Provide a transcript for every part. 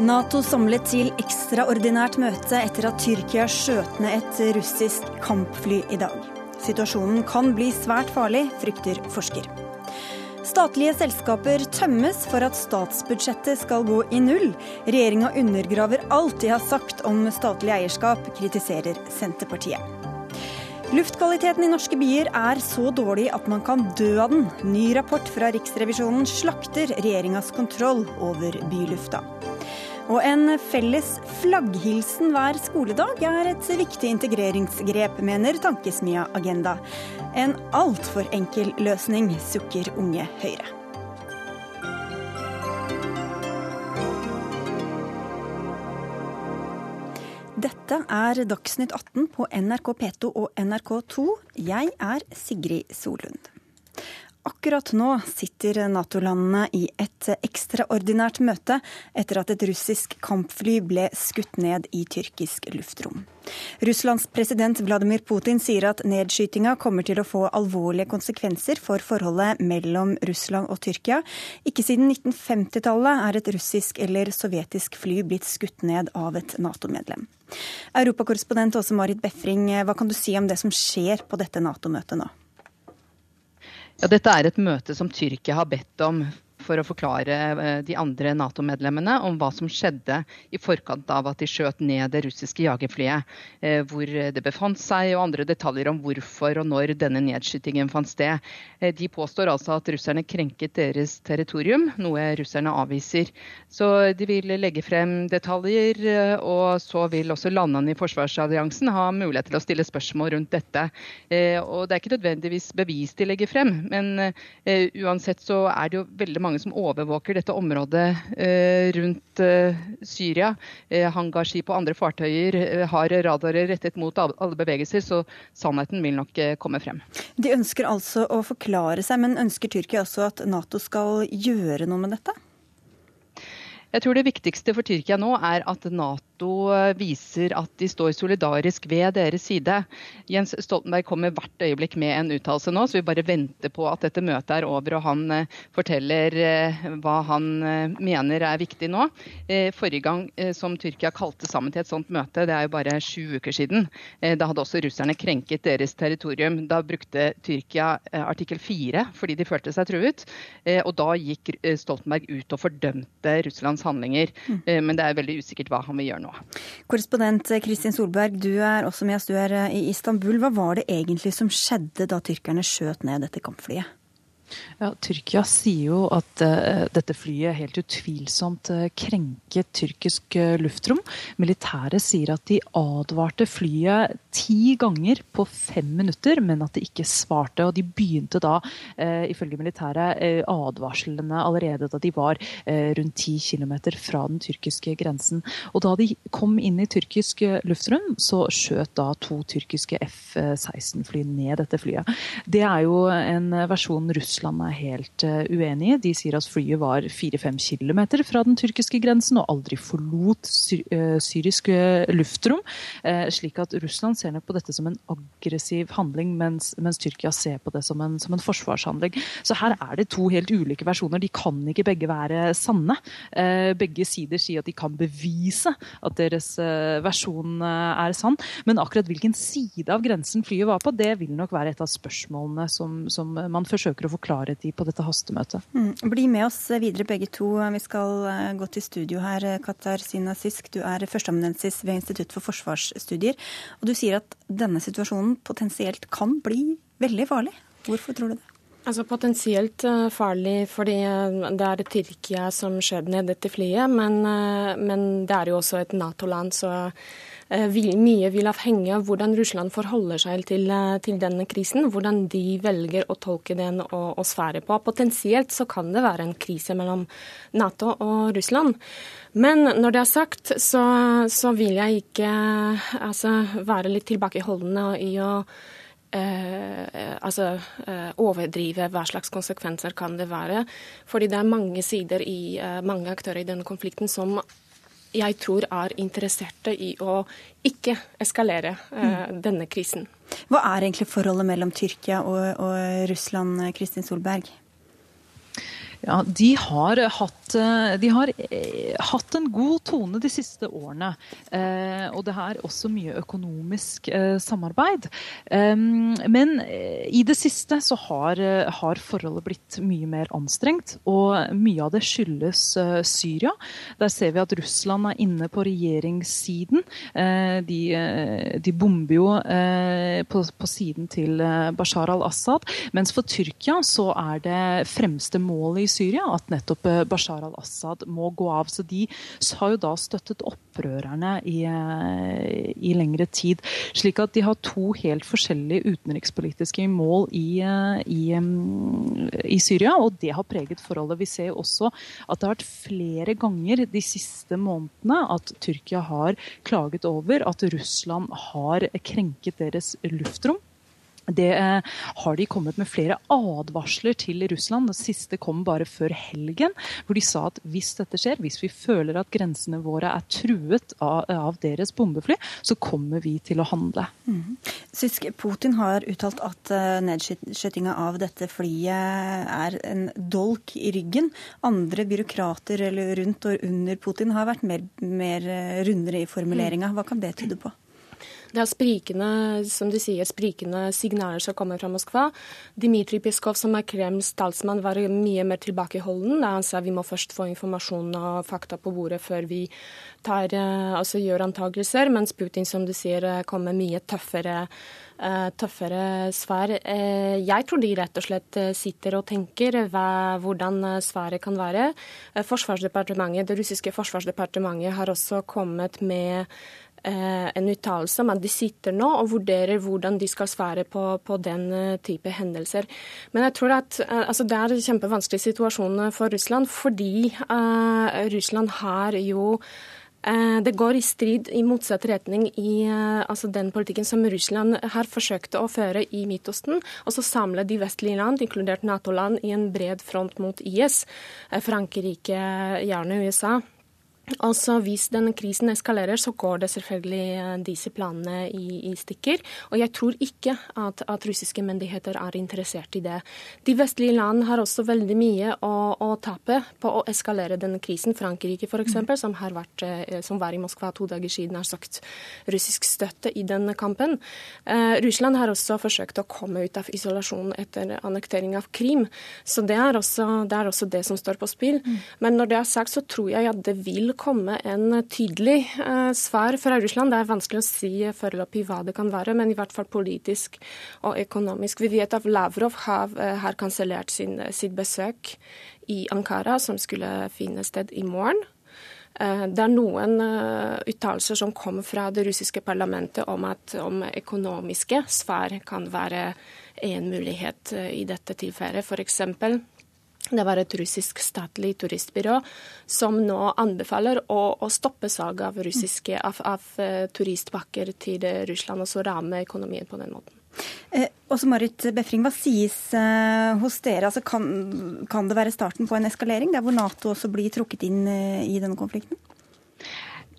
Nato samlet til ekstraordinært møte etter at Tyrkia skjøt ned et russisk kampfly i dag. Situasjonen kan bli svært farlig, frykter forsker. Statlige selskaper tømmes for at statsbudsjettet skal gå i null. Regjeringa undergraver alt de har sagt om statlig eierskap, kritiserer Senterpartiet. Luftkvaliteten i norske byer er så dårlig at man kan dø av den. Ny rapport fra Riksrevisjonen slakter regjeringas kontroll over bylufta. Og en felles flagghilsen hver skoledag er et viktig integreringsgrep, mener Tankesmia Agenda. En altfor enkel løsning, sukker Unge Høyre. Dette er Dagsnytt 18 på NRK P2 og NRK2. Jeg er Sigrid Solund. Akkurat nå sitter Nato-landene i et ekstraordinært møte etter at et russisk kampfly ble skutt ned i tyrkisk luftrom. Russlands president Vladimir Putin sier at nedskytinga kommer til å få alvorlige konsekvenser for forholdet mellom Russland og Tyrkia. Ikke siden 1950-tallet er et russisk eller sovjetisk fly blitt skutt ned av et Nato-medlem. Europakorrespondent Åse Marit Befring, hva kan du si om det som skjer på dette Nato-møtet nå? Ja, dette er et møte som Tyrkia har bedt om for å forklare eh, de andre Nato-medlemmene om hva som skjedde i forkant av at de skjøt ned det russiske jagerflyet. Eh, hvor det befant seg, og andre detaljer om hvorfor og når denne nedskytingen fant sted. Eh, de påstår altså at russerne krenket deres territorium, noe russerne avviser. Så de vil legge frem detaljer, og så vil også landene i forsvarsalliansen ha mulighet til å stille spørsmål rundt dette. Og det er ikke nødvendigvis bevis de legger frem, men uansett så er det jo veldig mange som overvåker dette området eh, rundt eh, Syria. Eh, hangarskip og andre fartøyer har radarer rettet mot alle bevegelser, så sannheten vil nok komme frem. De ønsker altså å forklare seg, men ønsker Tyrkia også at Nato skal gjøre noe med dette? Jeg tror det viktigste for Tyrkia nå er at Nato Nato viser at de står solidarisk ved deres side. Jens Stoltenberg kommer hvert øyeblikk med en uttalelse nå, så vi bare venter på at dette møtet er over og han eh, forteller eh, hva han eh, mener er viktig nå. Forrige gang som Tyrkia kalte sammen til et sånt møte, det er jo bare sju uker siden, da hadde også russerne krenket deres territorium. Da brukte Tyrkia artikkel fire fordi de følte seg truet. Og da gikk Stoltenberg ut og fordømte Russlands handlinger. Mm. Men det er veldig usikkert hva han vil gjøre nå. Korrespondent Kristin Solberg, du er også med oss. Du er eh, i Istanbul. Hva var det egentlig som skjedde da tyrkerne skjøt ned dette kampflyet? Ja, Tyrkia sier jo at uh, dette flyet helt utvilsomt uh, krenket tyrkisk uh, luftrom. Militæret sier at de advarte flyet ti ganger på fem minutter, men at det ikke svarte. og De begynte da, ifølge militæret, advarslene allerede da de var rundt ti km fra den tyrkiske grensen. Og Da de kom inn i tyrkisk luftrom, så skjøt da to tyrkiske F-16-fly ned dette flyet. Det er jo en versjon Russland er helt uh, uenig i. De sier at flyet var 4-5 km fra den tyrkiske grensen og aldri forlot uh, syrisk luftrom. slik at Russland ser nok på dette som en aggressiv handling, mens, mens Tyrkia ser på det som en, som en, forsvarshandling. Så her er det to helt ulike versjoner. De kan ikke begge være sanne. begge sider sier at de kan bevise at deres versjon er sann, men akkurat hvilken side av grensen flyet var på, det vil nok være et av spørsmålene som, som man forsøker å forklare klarhet i på dette hastemøtet. Mm. Bli med oss videre begge to. Vi skal eh, gå til studio her. Katar Sinasisk, du er førsteamanuensis ved Institutt for forsvarsstudier. Og du sier at denne situasjonen potensielt kan bli veldig farlig. Hvorfor tror du det? Altså Potensielt eh, farlig fordi eh, det er Tyrkia som skjøt ned dette flyet, men, men det er jo også et Nato-land, så Eh, mye vil avhenge av hvordan Russland forholder seg til, eh, til, denne krisen. Hvordan de velger å tolke den og, og svære på. Potensielt så kan det være en krise mellom Nato og Russland. Men når det er sagt, så, så vil jeg ikke altså, være litt tilbakeholdende i å Eh, altså eh, overdrive hva slags konsekvenser kan det være. Fordi det er mange sider i eh, mange aktører i denne konflikten som jeg tror er interesserte i å ikke eskalere uh, denne krisen. Hva er egentlig forholdet mellom Tyrkia og, og Russland, Kristin Solberg? Ja, de har, hatt, eh, de har eh, hatt, en god tone de siste årene. Eh, og det er også mye økonomisk eh, samarbeid. Um, men eh, i det siste så har, har, forholdet blitt mye mer anstrengt. Og mye av det skyldes Syria. Der ser vi at Russland er inne på regjeringssiden. Eh, de, de, bomber jo på, på, siden til Bashar al-Assad. Mens for Tyrkia så er det fremste målet i Syria at nettopp eh, Bashar al-Assad må gå av. Så de har jo da støttet opprørerne i, eh, i, lengre tid. Slik at de har to helt forskjellige utenrikspolitiske mål i, eh, i, i Syria, og det har preget forholdet. Vi ser også at det har vært flere ganger de siste månedene at Tyrkia har klaget over at Russland har krenket deres luftrom. Det eh, har de kommet med flere advarsler til Russland. Det siste kom bare før helgen, hvor de sa at hvis dette skjer, hvis vi føler at grensene våre er truet av, av deres bombefly, så kommer vi til å handle. Mm. Sysk Putin har uttalt at uh, nedskytinga av dette flyet er en dolk i ryggen. Andre byråkrater eller rundt og under Putin har vært mer, mer eh, rundere i formuleringa. Hva kan det tyde på? Det er sprikende, som de sier, sprikende signaler som kommer fra Moskva. Dmitrij Peskov, som er Kremls talsmann, var mye mer tilbakeholden. Han sa vi må først få informasjon og fakta på bordet før vi tar, eh, altså gjør antakelser, mens Putin, som du sier, kommer kommer mye tøffere eh, tøffere svar. Jeg tror de rett og slett sitter og tenker hva, hvordan svaret kan være. Forsvarsdepartementet, Det russiske forsvarsdepartementet har også kommet med Eh, en uttalelse om at de sitter nå og vurderer hvordan de skal svare på, på den eh, type hendelser. Men jeg tror at eh, altså det er en kjempevanskelig situasjon for Russland, fordi uh, Russland har jo det går i strid i motsatt retning i altså den politikken som Russland har forsøkt å føre i Midtøsten. Og så samle de vestlige land, inkludert Nato-land, i en bred front mot IS. Frankrike, gjerne USA. Altså Hvis denne krisen eskalerer, så går det selvfølgelig eh, disse planene i, i stykker. Og jeg tror ikke at, at, russiske myndigheter er interessert i det. De vestlige land har også veldig mye å, å tape på å eskalere denne krisen. Frankrike f.eks., mm. som, har vært, eh, som var i Moskva to dager siden, har sagt russisk støtte i denne kampen. Eh, Russland har også forsøkt å komme ut av isolasjon etter annektering av Krim. Så det er også det, er også det som står på spill. Mm. Men når det er sagt, så tror jeg at det vil komme en tydelig eh, svar fra Russland. Det er vanskelig å si foreløpig hva det kan være, men i hvert fall politisk og økonomisk. Vi vet at Lavrov har, eh, har kansellert sitt besøk i Ankara, som skulle finne sted i morgen. Eh, det er noen uttalelser som kom fra det russiske parlamentet om at om økonomiske svar kan være en mulighet i dette tilfellet. F.eks. Det var et russisk statlig turistbyrå som nå anbefaler å, å stoppe salget av, russiske, av, av uh, turistpakker til Russland, og så ramme økonomien på den måten. Eh, også Marit Befring, Hva sies eh, hos dere? Altså, kan, kan, det være starten på en eskalering, der hvor Nato også blir trukket inn eh, i denne konflikten?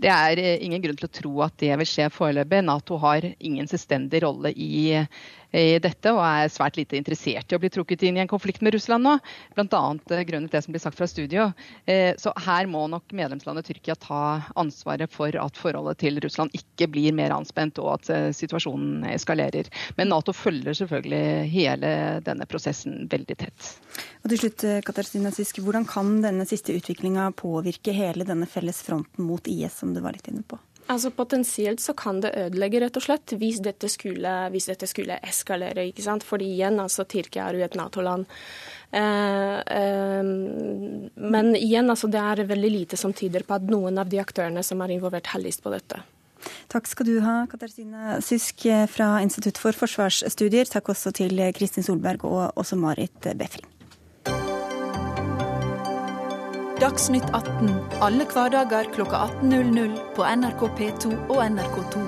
Det er eh, ingen grunn til å tro at det vil skje foreløpig. Nato har ingen selvstendig rolle i i dette, og er svært lite interessert i å bli trukket inn i en konflikt med Russland nå. Bl.a. Eh, grunnet det som blir sagt fra studio. Eh, så her må nok medlemslandet Tyrkia ta ansvaret for at forholdet til Russland ikke blir mer anspent, og at eh, situasjonen eskalerer. Men Nato følger selvfølgelig hele denne prosessen veldig tett. Og til slutt, Katarzyna Sysk, Hvordan kan denne siste utviklinga påvirke hele denne felles fronten mot IS, som du var litt inne på? Altså Potensielt så kan det ødelegge, rett og slett, hvis dette skulle, hvis dette skulle eskalere. ikke sant? Fordi igjen, altså Tyrkia er jo et Nato-land. Eh, eh, men igjen, altså det er veldig lite som tyder på at noen av de aktørene som er involvert, har lyst på dette. Takk skal du ha, Katarzyna Sysk fra Institutt for forsvarsstudier. Takk også til Kristin Solberg og også Marit Befring. Dagsnytt 18 alle hverdager kl 18.00 på NRK P2 og NRK2.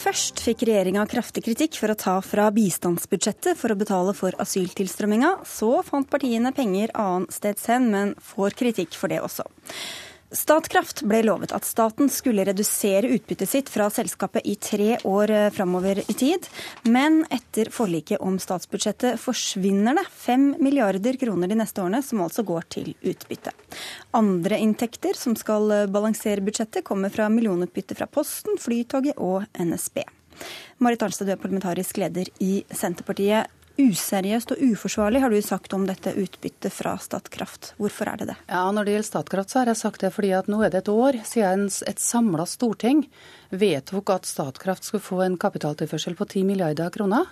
Først fikk regjeringa kraftig kritikk for å ta fra bistandsbudsjettet for å betale for asyltilstrømminga. Så fant partiene penger annensteds hen, men får kritikk for det også. Statkraft ble lovet at staten skulle redusere utbyttet sitt fra selskapet i tre år eh, framover i tid, men etter forliket om statsbudsjettet forsvinner det fem milliarder kroner de neste årene, som altså går til utbytte. Andre inntekter som skal eh, balansere budsjettet, kommer fra millionutbytte fra Posten, Flytoget og NSB. Marit Arnstad, du er parlamentarisk leder i Senterpartiet. Useriøst og uforsvarlig har du sagt om dette utbyttet fra Statkraft. Hvorfor er det det? Ja, Når det gjelder Statkraft, så har jeg sagt det fordi at nå er det et år siden et samla storting vedtok at Statkraft skulle få en kapitaltilførsel på 10 milliarder kroner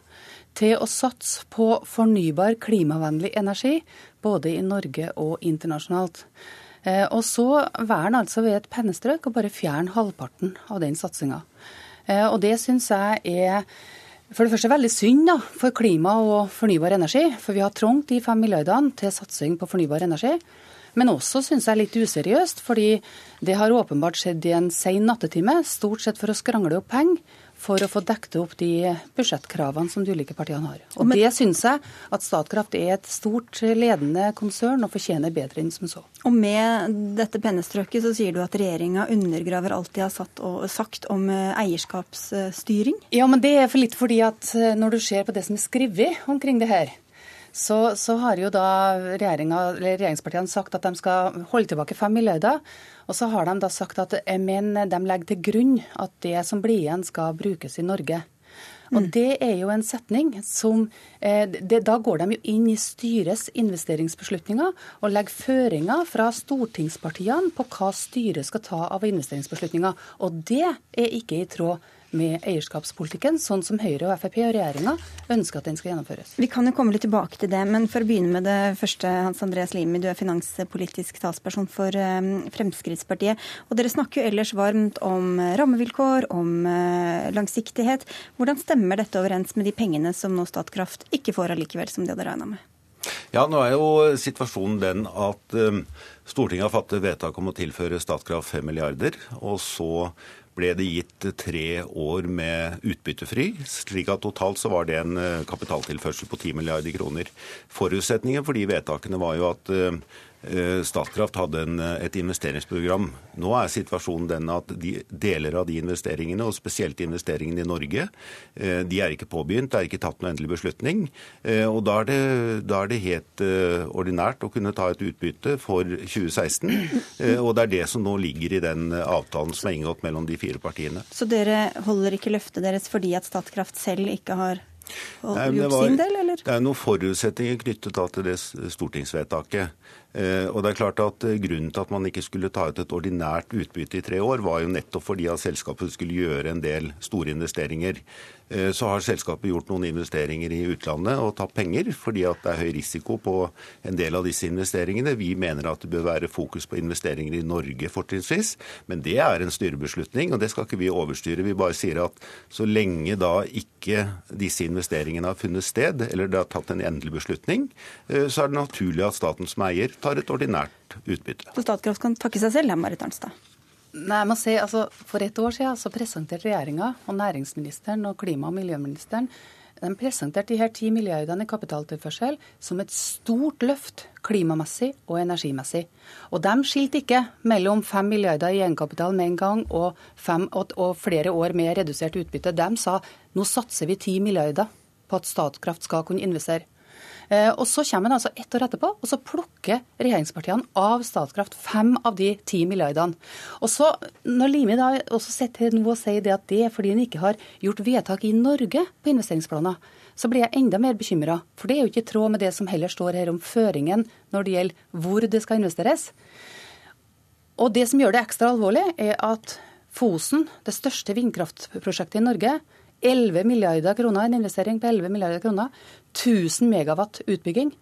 til å satse på fornybar, klimavennlig energi, både i Norge og internasjonalt. Eh, og så velger altså ved et pennestrøk å bare fjerne halvparten av den satsinga. Eh, og det syns jeg er for det første veldig synd da, for klima og fornybar energi. For vi har trangt de fem milliardene til satsing på fornybar energi. Men også syns jeg litt useriøst, fordi det har åpenbart skjedd i en sen nattetime. Stort sett for å skrangle opp penger for å få dekket opp de budsjettkravene som de ulike partiene har. Og Det syns jeg at Statkraft er et stort, ledende konsern og fortjener bedre enn som så. Og med dette pennestrøket så sier du at regjeringa undergraver alt de har sagt om eh, eierskapsstyring? Ja, men det er for litt fordi at eh, når du ser på det som er skrevet omkring det her, så, så, har jo da regjeringspartiene sagt at de skal holde tilbake 5 milliarder. Og så har de da sagt at eh, men de legger til grunn at det som blir igjen, skal brukes i Norge. Og mm. Det er jo en setning som eh, det, Da går de jo inn i styrets investeringsbeslutninger og legger føringer fra stortingspartiene på hva styret skal ta av investeringsbeslutninger. Og det er ikke i tråd med eierskapspolitikken, sånn som Høyre og Frp og regjeringa ønsker at den skal gjennomføres. Vi kan jo komme litt tilbake til det, men for å begynne med det første, Hans Andreas Limi, du er finanspolitisk talsperson for eh, Fremskrittspartiet. Og dere snakker jo ellers varmt om rammevilkår, om eh, langsiktighet. Hvordan stemmer dette overens med de pengene som nå Statkraft ikke får allikevel, som de hadde regna med? Ja, nå er jo situasjonen den at Stortinget har fattet vedtak om å tilføre Statkraft 5 milliarder. Og så ble det gitt tre år med utbyttefri, slik at totalt så var det en eh, kapitaltilførsel på 10 milliarder kroner. Forutsetningen for de vedtakene var jo at eh, Statkraft hadde en, eh, et investeringsprogram. Nå er situasjonen den at de, deler av de investeringene, og spesielt investeringene i Norge, eh, de er ikke påbegynt. Det er ikke tatt noen endelig beslutning. Og da er, det, da er det helt ordinært å kunne ta et utbytte for 2016. Og det er det som nå ligger i den avtalen som er inngått mellom de fire partiene. Så dere holder ikke løftet deres fordi at Statkraft selv ikke har Nei, gjort var, del, eller? Det er noen forutsetninger knyttet til det stortingsvedtaket. Eh, og det er klart at eh, Grunnen til at man ikke skulle ta ut et ordinært utbytte i tre år, var jo nettopp fordi at selskapet skulle gjøre en del store investeringer. Eh, så har selskapet gjort noen investeringer i utlandet og tatt penger, fordi at det er høy risiko på en del av disse investeringene. Vi mener at det bør være fokus på investeringer i Norge fortrinnsvis, men det er en styrebeslutning, og det skal ikke vi overstyre. Vi bare sier at så lenge da ikke disse investeringene har funnet sted, eller det har tatt en endelig beslutning, så er det naturlig at staten som eier tar et ordinært utbytte. Så Statkraft kan takke seg selv, Marit Arnstad? Nei, jeg må si, altså, For et år siden så presenterte regjeringa og næringsministeren og klima- og miljøministeren de presenterte de her 10 milliardene i kapitaltilførsel som et stort løft klimamessig og energimessig. Og de skilte ikke mellom 5 milliarder i egenkapital med en gang og, fem, og flere år med redusert utbytte. De sa nå satser vi 10 milliarder på at Statkraft skal kunne investere. Eh, og Så kommer en altså ett år etterpå, og så plukker regjeringspartiene av Statkraft fem av de ti milliardene. Og så, Når Limi da også sitter nå og sier det at det er fordi en ikke har gjort vedtak i Norge på investeringsplaner, så blir jeg enda mer bekymra. For det er jo ikke i tråd med det som heller står her om føringen når det gjelder hvor det skal investeres. Og det som gjør det ekstra alvorlig, er at Fosen, det største vindkraftprosjektet i Norge, 11 milliarder kroner, en investering på 11 milliarder kroner. 1000 megawatt utbygging.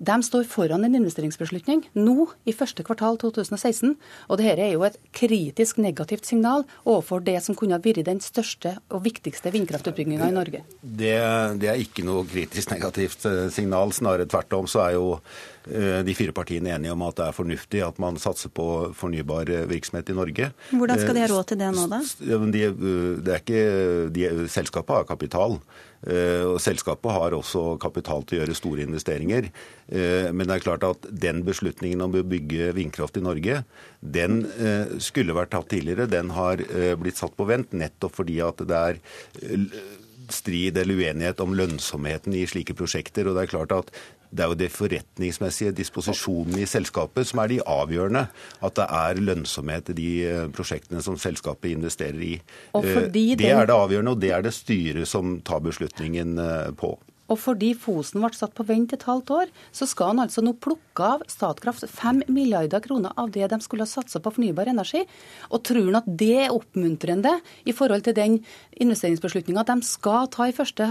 De står foran en investeringsbeslutning nå i første kvartal 2016. Og dette er jo et kritisk negativt signal overfor det som kunne ha vært den største og viktigste vindkraftutbygginga i Norge. Det, det, er ikke noe kritisk negativt eh, signal. Snarere tvert om så er jo de fire partiene enige om at det er fornuftig at man satser på fornybar eh, virksomhet i Norge. Hvordan skal de ha råd til det nå, da? De, det er ikke, de, selskapet har kapital. Eh, og Selskapet har også kapital til å gjøre store investeringer. Eh, men det er klart at den beslutningen om å bygge vindkraft i Norge, den eh, skulle vært tatt tidligere. Den har blitt satt på vent nettopp fordi at det er strid eller uenighet om lønnsomheten i slike prosjekter. og det er klart at det er jo de forretningsmessige disposisjonene i selskapet som er de avgjørende. At det er lønnsomhet i de eh, prosjektene som selskapet investerer i. Eh, det er det avgjørende, og det er det styret som tar beslutningen eh, på. Og fordi Fosen ble satt på vent et halvt år, så skal han altså nå plukke av Statkraft 5 milliarder kroner av det de skulle ha satsa på fornybar energi. Og tror han at det er oppmuntrende i forhold til den investeringsbeslutninga de skal ta i første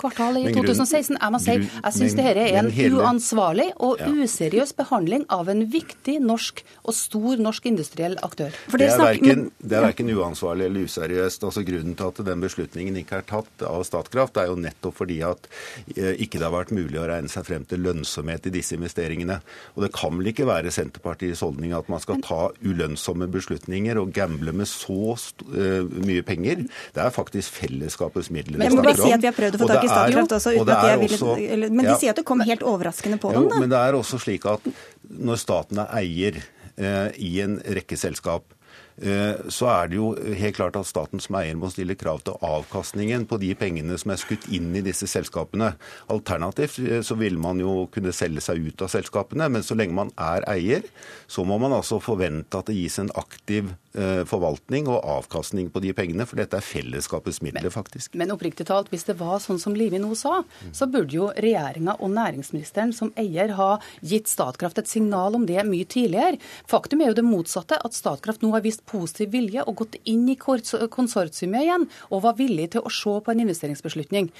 kvartal i 2016? Jeg må si, jeg syns dette er en hele, uansvarlig og ja. useriøs behandling av en viktig norsk og stor norsk industriell aktør. Det er, verken, det er verken uansvarlig eller useriøst. Altså Grunnen til at den beslutningen ikke er tatt av Statkraft, er jo nettopp fordi at Eh, ikke det har vært mulig å regne seg frem til lønnsomhet i disse investeringene. Og det kan vel ikke være Senterpartiets holdning at man skal ta ulønnsomme beslutninger og gamble med så uh, mye penger. Det er faktisk fellesskapets midler jeg må bare si at vi har prøvd å få tak i Statkraft også, uten at de ville, også, Men de ja, sier at det kom helt overraskende på jo, dem, da. Men det er også slik at når staten er eier eh, i en rekke selskap, Eh, så er det jo helt klart at staten som eier må stille krav til avkastningen på de pengene som er skutt inn i disse selskapene. Alternativt eh, så vil man jo kunne selge seg ut av selskapene, men så lenge man er eier, så må man altså forvente at det gis en aktiv eh, forvaltning og avkastning på de pengene, for dette er fellesskapets midler, faktisk. Men, men oppriktig talt, hvis det var sånn som Livi nå sa, så burde jo regjeringa og næringsministeren som eier ha gitt Statkraft et signal om det mye tidligere. Faktum er jo det motsatte, at Statkraft nå har vist positiv vilje og gått inn i konsortiumet igjen og var villig til å se på en investeringsbeslutning.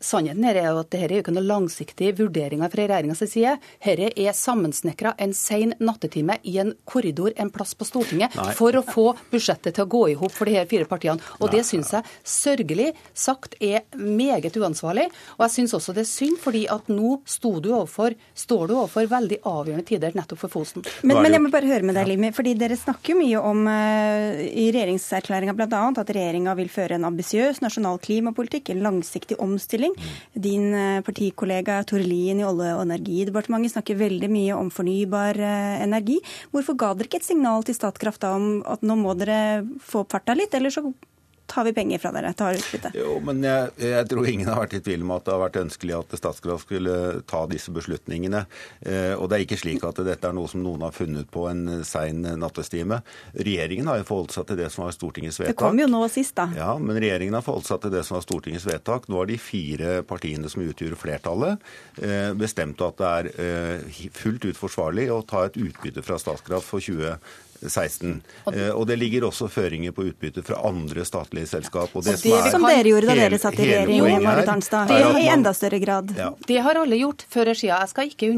Sannheten er jo at dette er jo ikke noen langsiktige vurderinger fra regjeringas side. Dette er sammensnekra en sen nattetime i en korridor en plass på Stortinget Nei. for å få budsjettet til å gå i hop for de her fire partiene. Og det syns jeg sørgelig sagt er meget uansvarlig. Og jeg syns også det er synd, fordi at nå du overfor, står du overfor veldig avgjørende tider nettopp for Fosen. Men, men jeg må bare høre med deg, Limi, fordi dere snakker mye om uh, i regjeringserklæringa bl.a. at regjeringa vil føre en ambisiøs nasjonal klimapolitikk, en langsiktig omstilling utvikling. Din eh, partikollega Tore Lien i Olje- og energidepartementet snakker veldig mye om fornybar eh, energi. Hvorfor ga dere ikke et signal til Statkraft da om at nå må dere få opp farta litt, eller så tar vi penger fra dere, tar utbytte. Jo, men jeg, jeg, tror ingen har vært i tvil om at det har vært ønskelig at Statskraft skulle ta disse beslutningene. Eh, og det er ikke slik at dette er noe som noen har funnet på en sein nattestime. Regjeringen har jo forholdt seg til det som var Stortingets vedtak. Det kom jo nå sist, da. Ja, men regjeringen har forholdt seg til det som var Stortingets vedtak. Nå har de fire partiene som utgjør flertallet, eh, bestemt at det er eh, fullt ut forsvarlig å ta et utbytte fra Statskraft for 20 16. Eh, og det ligger også føringer på utbytte fra andre statlige selskap. Og det, og det som, som dere gjorde da dere satt i regjering, Marit Arnstad. I enda større grad. Ja. Det har alle gjort før eller siden. Jeg skal ikke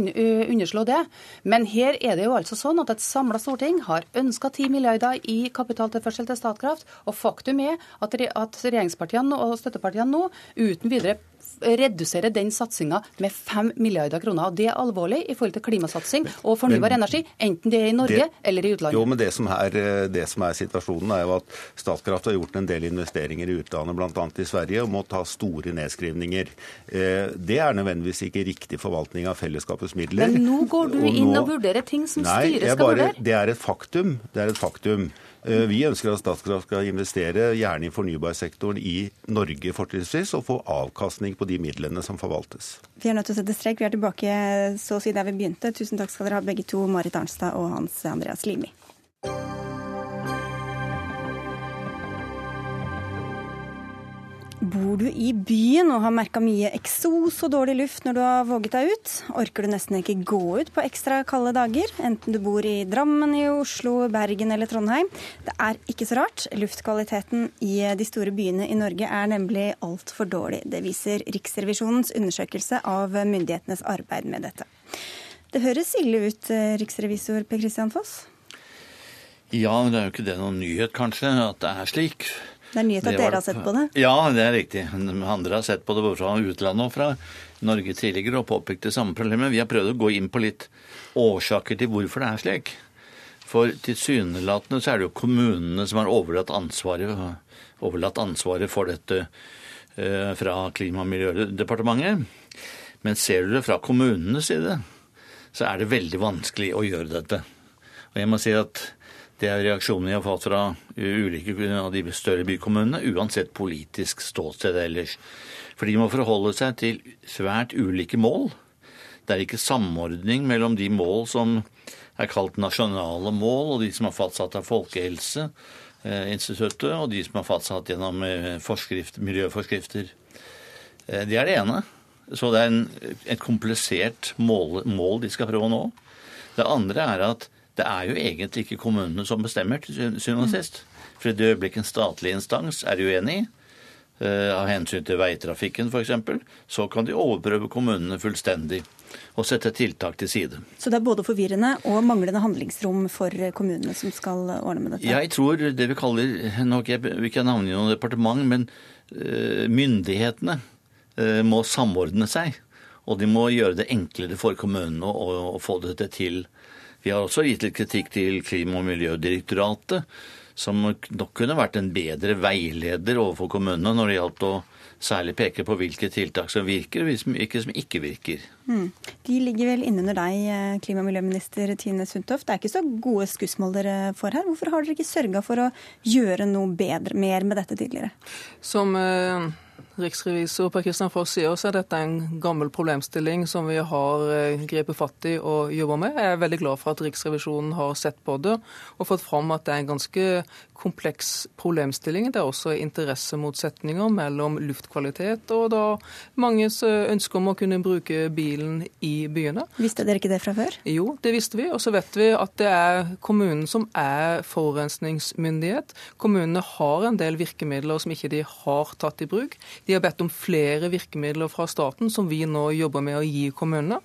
underslå det. Men her er det jo altså sånn at et samla storting har ønska 10 milliarder i kapitaltilførsel til Statkraft. Og faktum er at, regjeringspartiene og støttepartiene nå uten videre redusere den satsinga med 5 milliarder kroner. og Det er alvorlig i forhold til klimasatsing og fornybar men, energi, enten det er i Norge det, eller i utlandet. Jo, men det som, er, eh, det som, er, situasjonen, er jo at Statkraft har gjort en del investeringer i utlandet, bl.a. i Sverige, og må ta store nedskrivninger. Eh, det er nødvendigvis ikke riktig forvaltning av fellesskapets midler. Men nå går du inn og vurderer ting som nei, styret skal vurdere? Det er et faktum. Det er et faktum. Eh, vi ønsker at Statkraft skal investere gjerne i fornybarsektoren i Norge fortrinnsvis, og få avkastning på de midlene som forvaltes. Vi er nødt til å sette strek. Vi er tilbake så å si der vi begynte. Tusen takk skal dere ha begge to, Marit Arnstad og Hans Andreas Limi. Bor du i byen og har merka mye eksos og dårlig luft når du har våget deg ut? Orker du nesten ikke gå ut på ekstra kalde dager, enten du bor i Drammen, i Oslo, Bergen eller Trondheim? Det er ikke så rart. Luftkvaliteten i de store byene i Norge er nemlig altfor dårlig. Det viser Riksrevisjonens undersøkelse av myndighetenes arbeid med dette. Det høres ille ut, riksrevisor Per Christian Foss? Ja, men det er jo ikke det noen nyhet, kanskje, at det er slik. Det er nyhet at dere har sett på det? Ja, det er riktig. Andre har sett på det både fra utlandet og fra Norge tidligere og påpekt det samme problemet. Vi har prøvd å gå inn på litt årsaker til hvorfor det er slik. For tilsynelatende så er det jo kommunene som har overlatt ansvaret, overlatt ansvaret for dette eh, fra Klima- og miljødepartementet. Men ser du det fra kommunenes side, så er det veldig vanskelig å gjøre dette. Og jeg må si at det er reaksjoner jeg har fått fra ulike av de større bykommunene, uansett politisk ståsted ellers. For de må forholde seg til svært ulike mål. Det er ikke samordning mellom de mål som er kalt nasjonale mål, og de som er fastsatt av Folkehelseinstituttet, og de som er fastsatt gjennom eh, miljøforskrifter. Eh, det er det ene. Så det er en, et komplisert mål, mål de skal prøve å nå. Det andre er at det er jo egentlig ikke kommunene som bestemmer til syvende og sist. For i det øyeblikket en statlig instans er uenig, uh, av hensyn til veitrafikken f.eks., så kan de overprøve kommunene fullstendig og sette tiltak til side. Så det er både forvirrende og manglende handlingsrom for kommunene som skal ordne med dette? Jeg tror det vi kaller Jeg vil ikke navngi noe departement, men uh, myndighetene uh, må samordne seg. Og de må gjøre det enklere for kommunene å få dette til vi har også gitt litt kritikk til Klima- og miljødirektoratet, som nok kunne vært en bedre veileder overfor kommunene når det gjaldt å særlig peke på hvilke tiltak som virker, og hvilke som ikke virker. Mm. De ligger vel innunder deg, eh, klima- og miljøminister Tine Sundtoft. Det er ikke så gode skussmål dere får her. Hvorfor har dere ikke sørga for å gjøre noe bedre, mer med dette tidligere? Som... Uh riksrevisor Per Kristian Foss sier, så er dette en gammel problemstilling som vi har eh, grepet fatt i og jobber med. Jeg er veldig glad for at Riksrevisjonen har sett på det og fått fram at det er en ganske kompleks problemstilling. Det er også interessemotsetninger mellom luftkvalitet og da manges eh, ønske om å kunne bruke bilen i byene. Visste dere ikke det fra før? Jo, det visste vi. Og så vet vi at det er kommunen som er forurensningsmyndighet. Kommunene har en del virkemidler som ikke de har tatt i bruk. De har bedt om flere virkemidler fra staten, som vi nå jobber med å gi kommunene.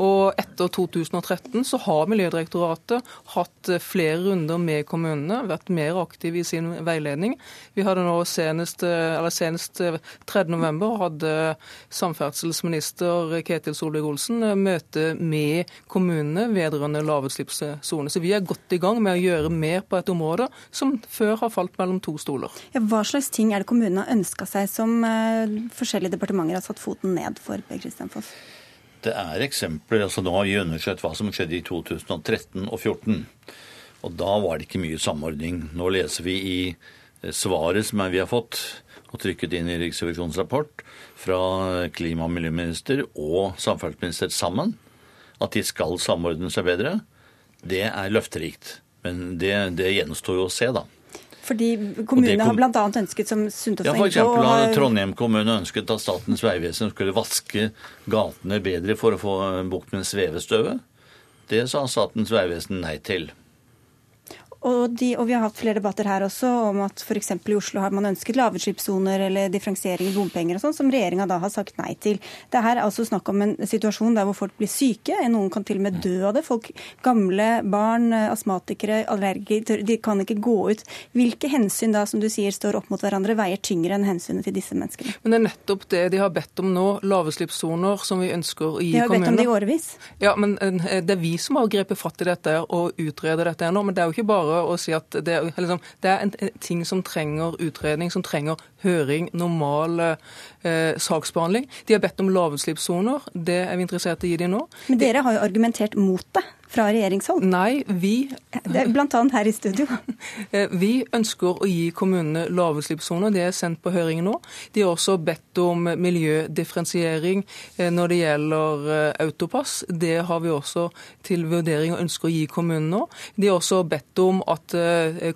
Og etter 2013 så har Miljødirektoratet hatt flere runder med kommunene, vært mer aktive i sin veiledning. Vi hadde nå senest, eller senest 3.11. hadde samferdselsminister Ketil Solvik-Olsen møte med kommunene vedrørende lavutslippssone. Så vi er godt i gang med å gjøre mer på et område som før har falt mellom to stoler. Ja, hva slags ting er det kommunene har ønska seg som eh, forskjellige departementer har satt foten ned for, Per Kristian Foss? Det er eksempler. altså Nå har vi undersøkt hva som skjedde i 2013 og 2014. Og da var det ikke mye samordning. Nå leser vi i eh, svaret som vi har fått og trykket inn i Riksrevisjonens rapport fra klima- og miljøminister og samferdselsminister sammen, at de skal samordne seg bedre. Det er løfterikt. Men det, det gjenstår jo å se, da. Fordi kommunene kom... har bl.a. ønsket, som Sundtoft ja, for eksempel har Trondheim kommune ønsket at Statens vegvesen skulle vaske gatene bedre for å få bukt med svevestøvet. Det sa Statens vegvesen nei til. Og, de, og, vi har hatt flere debatter her også om at f.eks. i Oslo har man ønsket lavutslippssoner eller differensiering i bompenger og sånn, som regjeringa da har sagt nei til. Det her er altså snakk om en situasjon der hvor folk blir syke. Noen kan til og med dø av det. Folk, gamle, barn, astmatikere, allergikere, de kan ikke gå ut. Hvilke hensyn da, som du sier, står opp mot hverandre, veier tyngre enn hensynet til disse menneskene? Men det er nettopp det de har bedt om nå, lavutslippssoner som vi ønsker å gi kommunene. De har bedt om det i årevis? Ja, men eh, det er vi som har grepet fatt i dette og utreder dette nå. Men det er jo ikke bare bare å si at det, liksom, det er en, ting som trenger utredning, som trenger høring, normal eh, saksbehandling. De har bedt om lavutslippssoner. Det er vi interessert i å gi dem nå. Men dere har jo argumentert mot det fra regjeringshold? Nei, vi Det er Bl.a. her i studio. Eh, vi ønsker å gi kommunene lavutslippssoner. Det er sendt på høring nå. De har også bedt om miljødifferensiering eh, når det gjelder eh, autopass. Det har vi også til vurdering og ønsker å gi kommunene nå. De har også bedt om at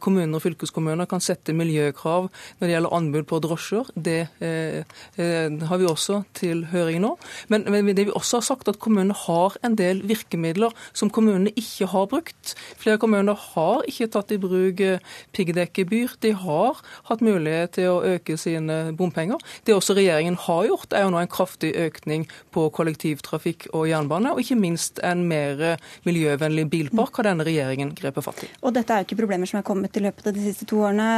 kommuner og fylkeskommuner kan sette miljøkrav når det gjelder anbud på drosjer. Det har vi også til høring nå. Men det vi også har sagt, at kommunene har en del virkemidler som kommunene kommunene ikke har brukt. Flere kommuner har ikke tatt i bruk piggdekkgebyr. De har hatt mulighet til å øke sine bompenger. Det også regjeringen har gjort, er jo nå en kraftig økning på kollektivtrafikk og jernbane, og ikke minst en mer miljøvennlig bilpark har denne regjeringen grepet fatt i. Og dette er jo ikke problemer som er kommet i løpet av de siste to årene.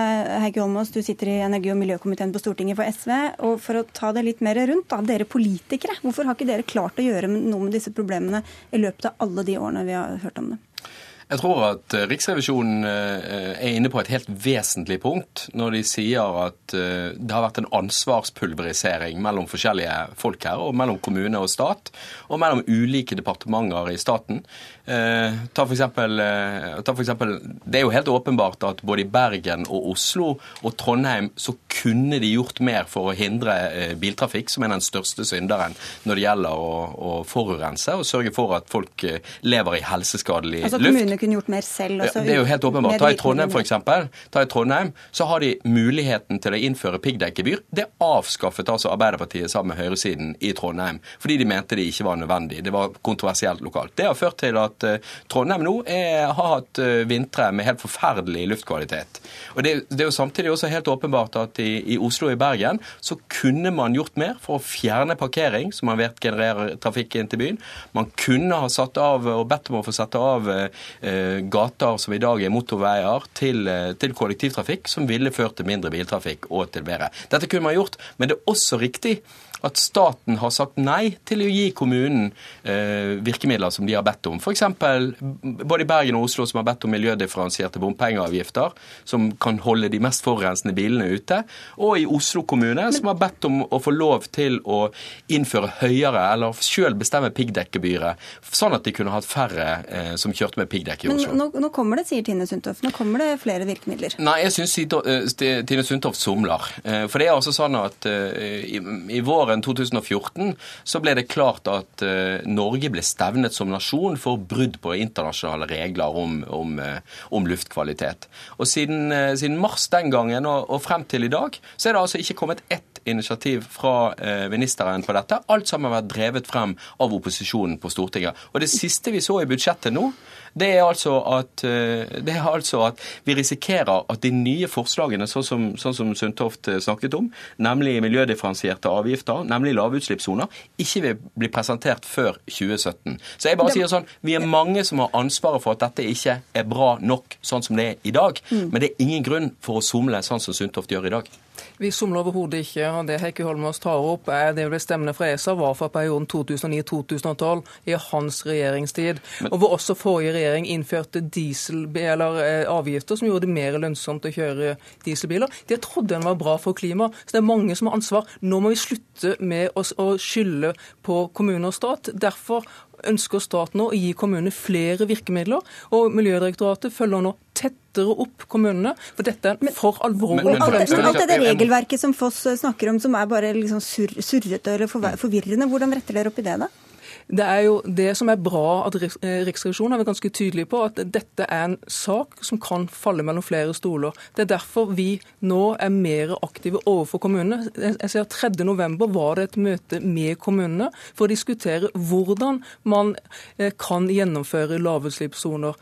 Heikki Holmås, du sitter i energi- og miljøkomiteen på Stortinget for SV. og For å ta det litt mer rundt, da, dere politikere, hvorfor har ikke dere klart å gjøre noe med disse problemene i løpet av alle de årene vi hørt om det? Jeg tror at eh, Riksrevisjonen eh, er inne på et helt vesentlig punkt når de sier at eh, det har vært en ansvarspulverisering mellom forskjellige folk her, og mellom kommune og stat, og mellom ulike departementer i staten. Ta for, eksempel, ta for eksempel, Det er jo helt åpenbart at både i Bergen og Oslo og Trondheim så kunne de gjort mer for å hindre biltrafikk, som er den største synderen når det gjelder å, å forurense, og sørge for at folk lever i helseskadelig altså, luft kommunene kunne gjort mer selv? Også, det er jo helt åpenbart. Ta i Trondheim, for eksempel. Ta i Trondheim, så har de muligheten til å innføre piggdekkgebyr. Det avskaffet altså Arbeiderpartiet sammen med høyresiden i Trondheim, fordi de mente det ikke var nødvendig. Det var kontroversielt lokalt. Det har ført til at uh, Trondheim nå er, har hatt uh, vintre med helt forferdelig luftkvalitet. Og det, det, er jo samtidig også helt åpenbart at i, i Oslo og i Bergen så kunne man gjort mer for å fjerne parkering, som man vet genererer trafikk inn til byen. Man kunne ha satt av og bedt om å få sette av uh, Eh, gater som i dag er motorveier, til, eh, til, kollektivtrafikk, som ville ført til mindre biltrafikk og til bedre. Dette kunne man gjort, men det er også riktig at staten har sagt nei til å gi kommunen eh, virkemidler som de har bedt om. F.eks. både Bergen og Oslo som har bedt om miljødifferensierte bompengeavgifter, som kan holde de mest forurensende bilene ute, og i Oslo kommune som har bedt om å få lov til å innføre høyere, eller sjøl bestemme piggdekkgebyret, sånn at de kunne hatt færre eh, som kjørte med piggdekk i Oslo. Men nå, nå, kommer det, sier Tine Sundtoft, nå kommer det flere virkemidler? Nei, jeg syns eh, Tine Sundtoft somler. Eh, for det er altså sånn at i, i våren våren 2014 så ble det klart at uh, Norge ble stevnet som nasjon for brudd på internasjonale regler om, om, uh, om luftkvalitet. Og siden, uh, siden, mars den gangen og, og, frem til i dag, så er det altså ikke kommet ett initiativ fra ministeren på dette. Alt sammen har vært drevet frem av opposisjonen på Stortinget. Og det siste vi så i budsjettet nå, det er, altså at, det er altså at vi risikerer at de nye forslagene, sånn som, sånn som Sundtoft snakket om, nemlig miljødifferensierte avgifter, nemlig lavutslippssoner, ikke vil bli presentert før 2017. Så jeg bare sier sånn, Vi er mange som har ansvaret for at dette ikke er bra nok sånn som det er i dag. Mm. Men det er ingen grunn for å somle sånn som Sundtoft gjør i dag. Vi somler overhodet ikke. og Det Heikki Holmås tar opp, er det ble stemmene fra ESA var fra perioden 2009-2012, i hans regjeringstid. Men, og hvor også forrige regjering innførte diesel, eller eh, avgifter som gjorde det mer lønnsomt å kjøre dieselbiler. Det trodde en var bra for klimaet. Så det er mange som har ansvar. Nå må vi slutte med å, å skylde på kommune og stat. Derfor ønsker staten å gi kommunene flere virkemidler. og Miljødirektoratet følger nå tettere opp kommunene, for dette er for alvorlig Men Alt det regelverket som Foss snakker om som er bare liksom surrete eller forvirrende, hvordan retter dere opp i det da? Det er jo det som er bra at eh, Riksrevisjonen er ganske tydelig på, at dette er en sak som kan falle mellom flere stoler. Det er derfor vi nå er mer aktive overfor kommunene. Jeg ser 3.11 var det et møte med kommunene for å diskutere hvordan man eh, kan gjennomføre lavutslippssoner.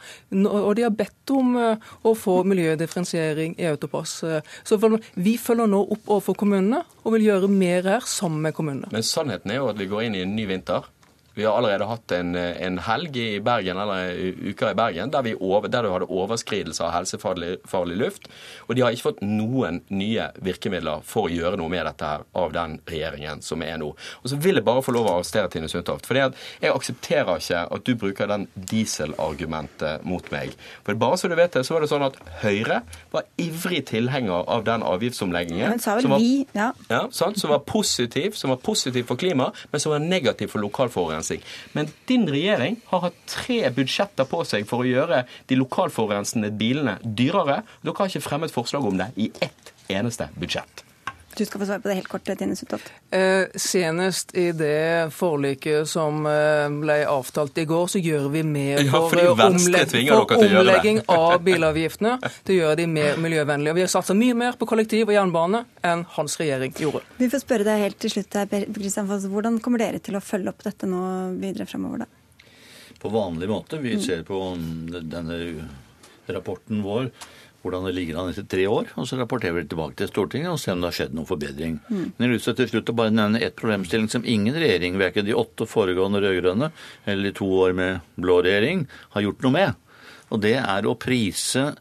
Og de har bedt om eh, å få miljødifferensiering i autopass. Så vi følger nå opp overfor kommunene og vil gjøre mer her sammen med kommunene. Men sannheten er jo at vi går inn i en ny vinter. Vi har allerede hatt en, en, helg i Bergen, eller uker i Bergen der, over, der du hadde overskridelse av helsefarlig luft. Og de har ikke fått noen nye virkemidler for å gjøre noe med dette her av den regjeringen som er nå. Og så vil jeg bare få lov å arrestere Tine Sundtoft. For jeg aksepterer ikke at du bruker den dieselargumentet mot meg. For bare så du vet det, så var det sånn at Høyre var ivrig tilhenger av den avgiftsomleggingen. Som var, vi, ja. Ja, sant, som var positiv, som var positiv for klimaet, men som var negativ for lokalforurensning lokalforurensning. Men din regjering har hatt tre budsjetter på seg for å gjøre de lokalforurensende bilene dyrere. Dere har ikke fremmet forslag om det i ett eneste budsjett. Du skal få svare på det helt kort, Tine Sundtoft. Eh, senest i det forliket som eh, ble avtalt i går, så gjør vi mer ja, for, omleg for omlegging av bilavgiftene Det gjør de mer miljøvennlige. Og Vi har satsa mye mer på kollektiv og jernbane enn hans regjering gjorde. Vi får spørre deg helt til slutt, her, Kristian Foss. Hvordan kommer dere til å følge opp dette nå videre fremover, da? på vanlig måte. Vi ser på denne rapporten vår hvordan det ligger an etter tre år, og så rapporterer vi tilbake til Stortinget og ser om det har skjedd noen forbedring. Mm. Men jeg vil til slutt å bare nevne ett problemstilling som ingen regjering, verken de åtte foregående rød-grønne eller de to år med blå regjering, har gjort noe med. Og det er å prise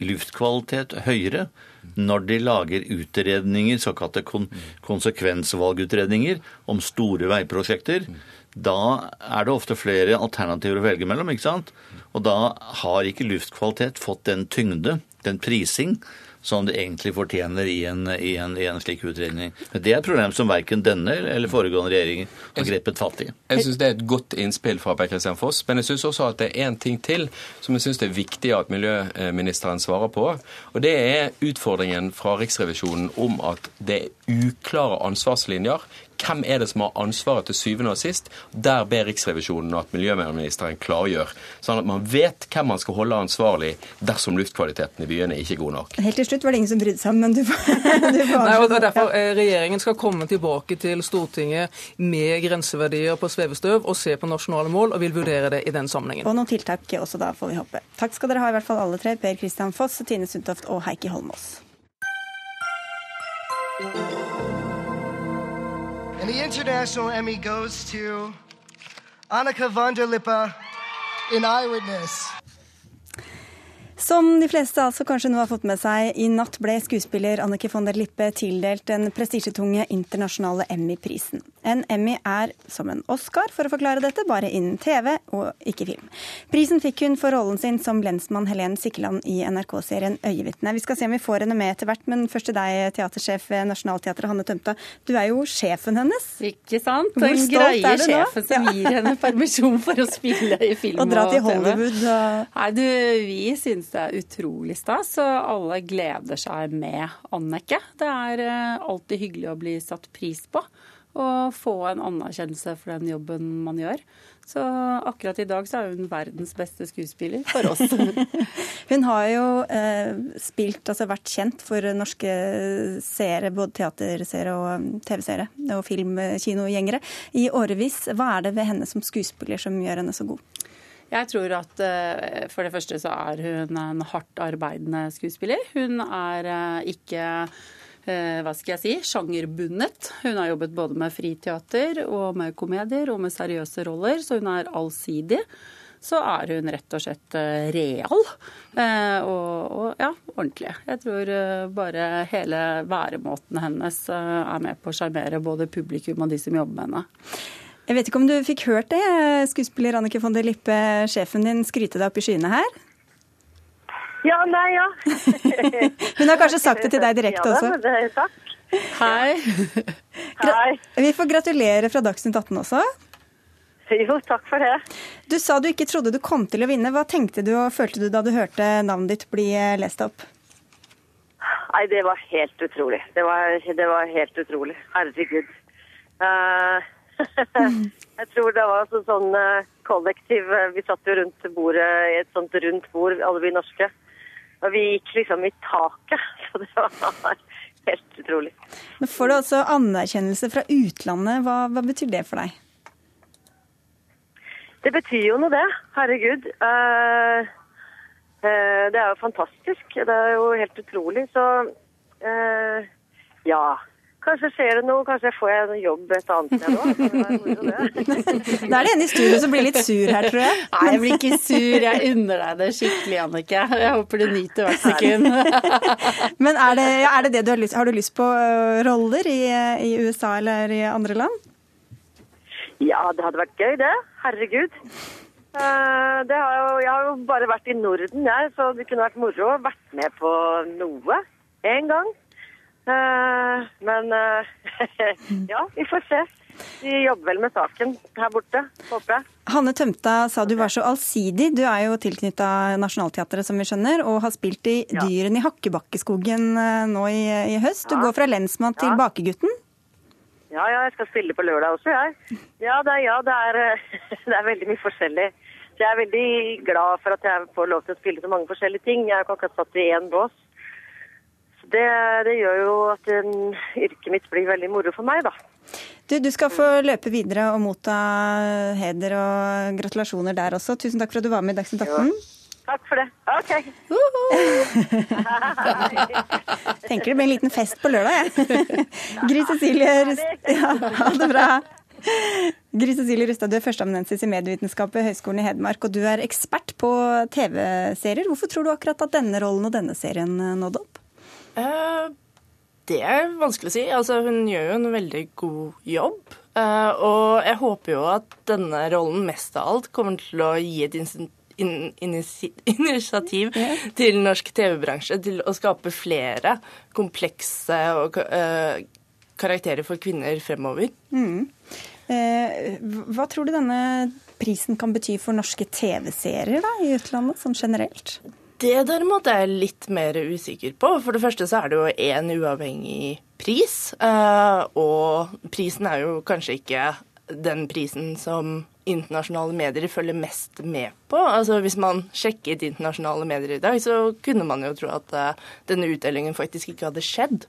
luftkvalitet høyere når de lager utredninger, såkalte kon konsekvensvalgutredninger om store veiprosjekter. Da er det ofte flere alternativer å velge mellom, ikke sant? Og da har ikke luftkvalitet fått den tyngde, den prising, som det egentlig fortjener i en, i en, i en slik utredning. Men Det er et problem som verken denne eller foregående regjering har grepet fatt i. Jeg syns det er et godt innspill fra Per Kristian Foss, men jeg syns også at det er én ting til som jeg syns det er viktig at miljøministeren svarer på. Og det er utfordringen fra Riksrevisjonen om at det er uklare ansvarslinjer hvem er det som har ansvaret til syvende og sist? Der ber Riksrevisjonen at miljøministeren klargjør, sånn at man vet hvem man skal holde ansvarlig dersom luftkvaliteten i byene ikke er god nok. Helt til slutt var det ingen som brydde seg men du får, du får Nei, og det er derfor eh, Regjeringen skal komme tilbake til Stortinget med grenseverdier på svevestøv og se på nasjonale mål, og vil vurdere det i den sammenhengen. Og noen tiltak også, da, får vi håpe. Takk skal dere ha, i hvert fall alle tre. Per Kristian Foss, Tine Sundtoft og Heikki Holmås. The International Emmy goes to Annika von der Lippe in Eyewitness. Som de fleste altså kanskje nå har fått med seg, i natt ble skuespiller Annike von der Lippe tildelt den prestisjetunge internasjonale Emmy-prisen. En Emmy er som en Oscar, for å forklare dette, bare innen TV og ikke film. Prisen fikk hun for rollen sin som lensmann Helen Sikkeland i NRK-serien Øyevitne. Vi skal se om vi får henne med etter hvert, men først til deg, teatersjef ved Nationaltheatret, Hanne Tømta. Du er jo sjefen hennes. Ikke sant? Hvor Den Hvor greie sjefen som gir henne permisjon for å spille i film og, og dra til Hollywood. Og... Nei, du, vi syns det er utrolig stas, alle gleder seg med Annike. Det er eh, alltid hyggelig å bli satt pris på og få en anerkjennelse for den jobben man gjør. Så akkurat i dag så er hun verdens beste skuespiller for oss. hun har jo eh, spilt, altså vært kjent for norske seere, både teaterseere og um, TV-seere og filmkinogjengere, i årevis. Hva er det ved henne som skuespiller som gjør henne så god? Jeg tror at eh, for det første så er hun en hardt arbeidende skuespiller. Hun er eh, ikke eh, hva skal jeg si, sjangerbundet. Hun har jobbet både med friteater og med komedier og med seriøse roller, så hun er allsidig. Så er hun rett og slett real og, og ja, ordentlig. Jeg tror bare hele væremåten hennes er med på å sjarmere både publikum og de som jobber med henne. Jeg vet ikke om du fikk hørt det, skuespiller Annike von der Lippe, sjefen din, skryte deg opp i skyene her? Ja, nei, ja. Hun har kanskje sagt det til deg direkte ja, også? Det, takk. Hei. Hei. Vi får gratulere fra Dagsnytt 18 også. Jo, takk for det. Du sa du ikke trodde du kom til å vinne. Hva tenkte du og følte du da du hørte navnet ditt bli eh, lest opp? Nei, det var helt utrolig. Det var, det var helt utrolig. Herregud. Uh, jeg tror det var altså sånn eh, kollektiv eh, Vi satt jo rundt bordet i et sånt rundt bord, alle vi norske. Og vi gikk liksom i taket. Så det var helt utrolig. Nå får du altså anerkjennelse fra utlandet. Hva, hva, betyr det for deg? Det betyr jo noe, det. Herregud. Uh, uh, det er jo fantastisk. Det er jo helt utrolig. Så uh, ja. Kanskje skjer det noe, kanskje får jeg en jobb et annet sted òg. Da er det en i studio som blir litt sur her, tror jeg. Nei, jeg blir ikke sur. Jeg unner deg det skikkelig, Annike. Jeg håper du nyter hvert sekund. Men er det, er det, det du har lyst Har du lyst på øh, roller i, i USA eller i andre land? Ja, det hadde vært gøy, det. Herregud. Uh, det har jo, jeg har jo bare vært i Norden, jeg, så det kunne vært moro å vært med på noe en gang. Uh, men uh, ja, vi får se. Vi jobber vel med saken her borte, håper jeg. Hanne Tømta sa du var så allsidig. Du er jo tilknytta Nationaltheatret, som vi skjønner, og har spilt i ja. Dyrene i Hakkebakkeskogen uh, nå i, i, høst. Du ja. går fra lensmann til ja. bakegutten. Ja, ja, jeg skal spille på lørdag også, jeg. Ja, det ja, det er, det er veldig mye forskjellig. Så jeg er veldig glad for at jeg får lov til å spille så mange forskjellige ting. Jeg har ikke akkurat satt i én bås det, det, gjør jo at yrket mitt blir veldig moro for meg, da. Du, du skal få løpe videre og motta heder og gratulasjoner der også. Tusen takk for at du var med i Dagsnytt 18. Takk for det. OK. Tenker det blir en liten fest på lørdag, jeg. Gry Cecilie ja, Ha det bra. Gry Cecilie Rustad, du er førsteamanuensis i medievitenskap ved Høgskolen i Hedmark, og du er ekspert på TV-serier. Hvorfor tror du akkurat at denne rollen og denne serien nådde opp? Eh, det er vanskelig å si. Altså, hun gjør jo en veldig god jobb. Eh, og jeg håper jo at denne rollen mest av alt kommer til å gi et initiativ til norsk TV-bransje til å skape flere komplekse og, eh, karakterer for kvinner fremover. Mm. Eh, hva tror du denne prisen kan bety for norske TV-serier i utlandet, sånn generelt? Det derimot er jeg litt mer usikker på. For det første så er det jo én uavhengig pris. eh, Og prisen er jo kanskje ikke den prisen som internasjonale medier følger mest med på. Altså Hvis man sjekket internasjonale medier i dag, så kunne man jo tro at eh, denne utdelingen faktisk ikke hadde skjedd.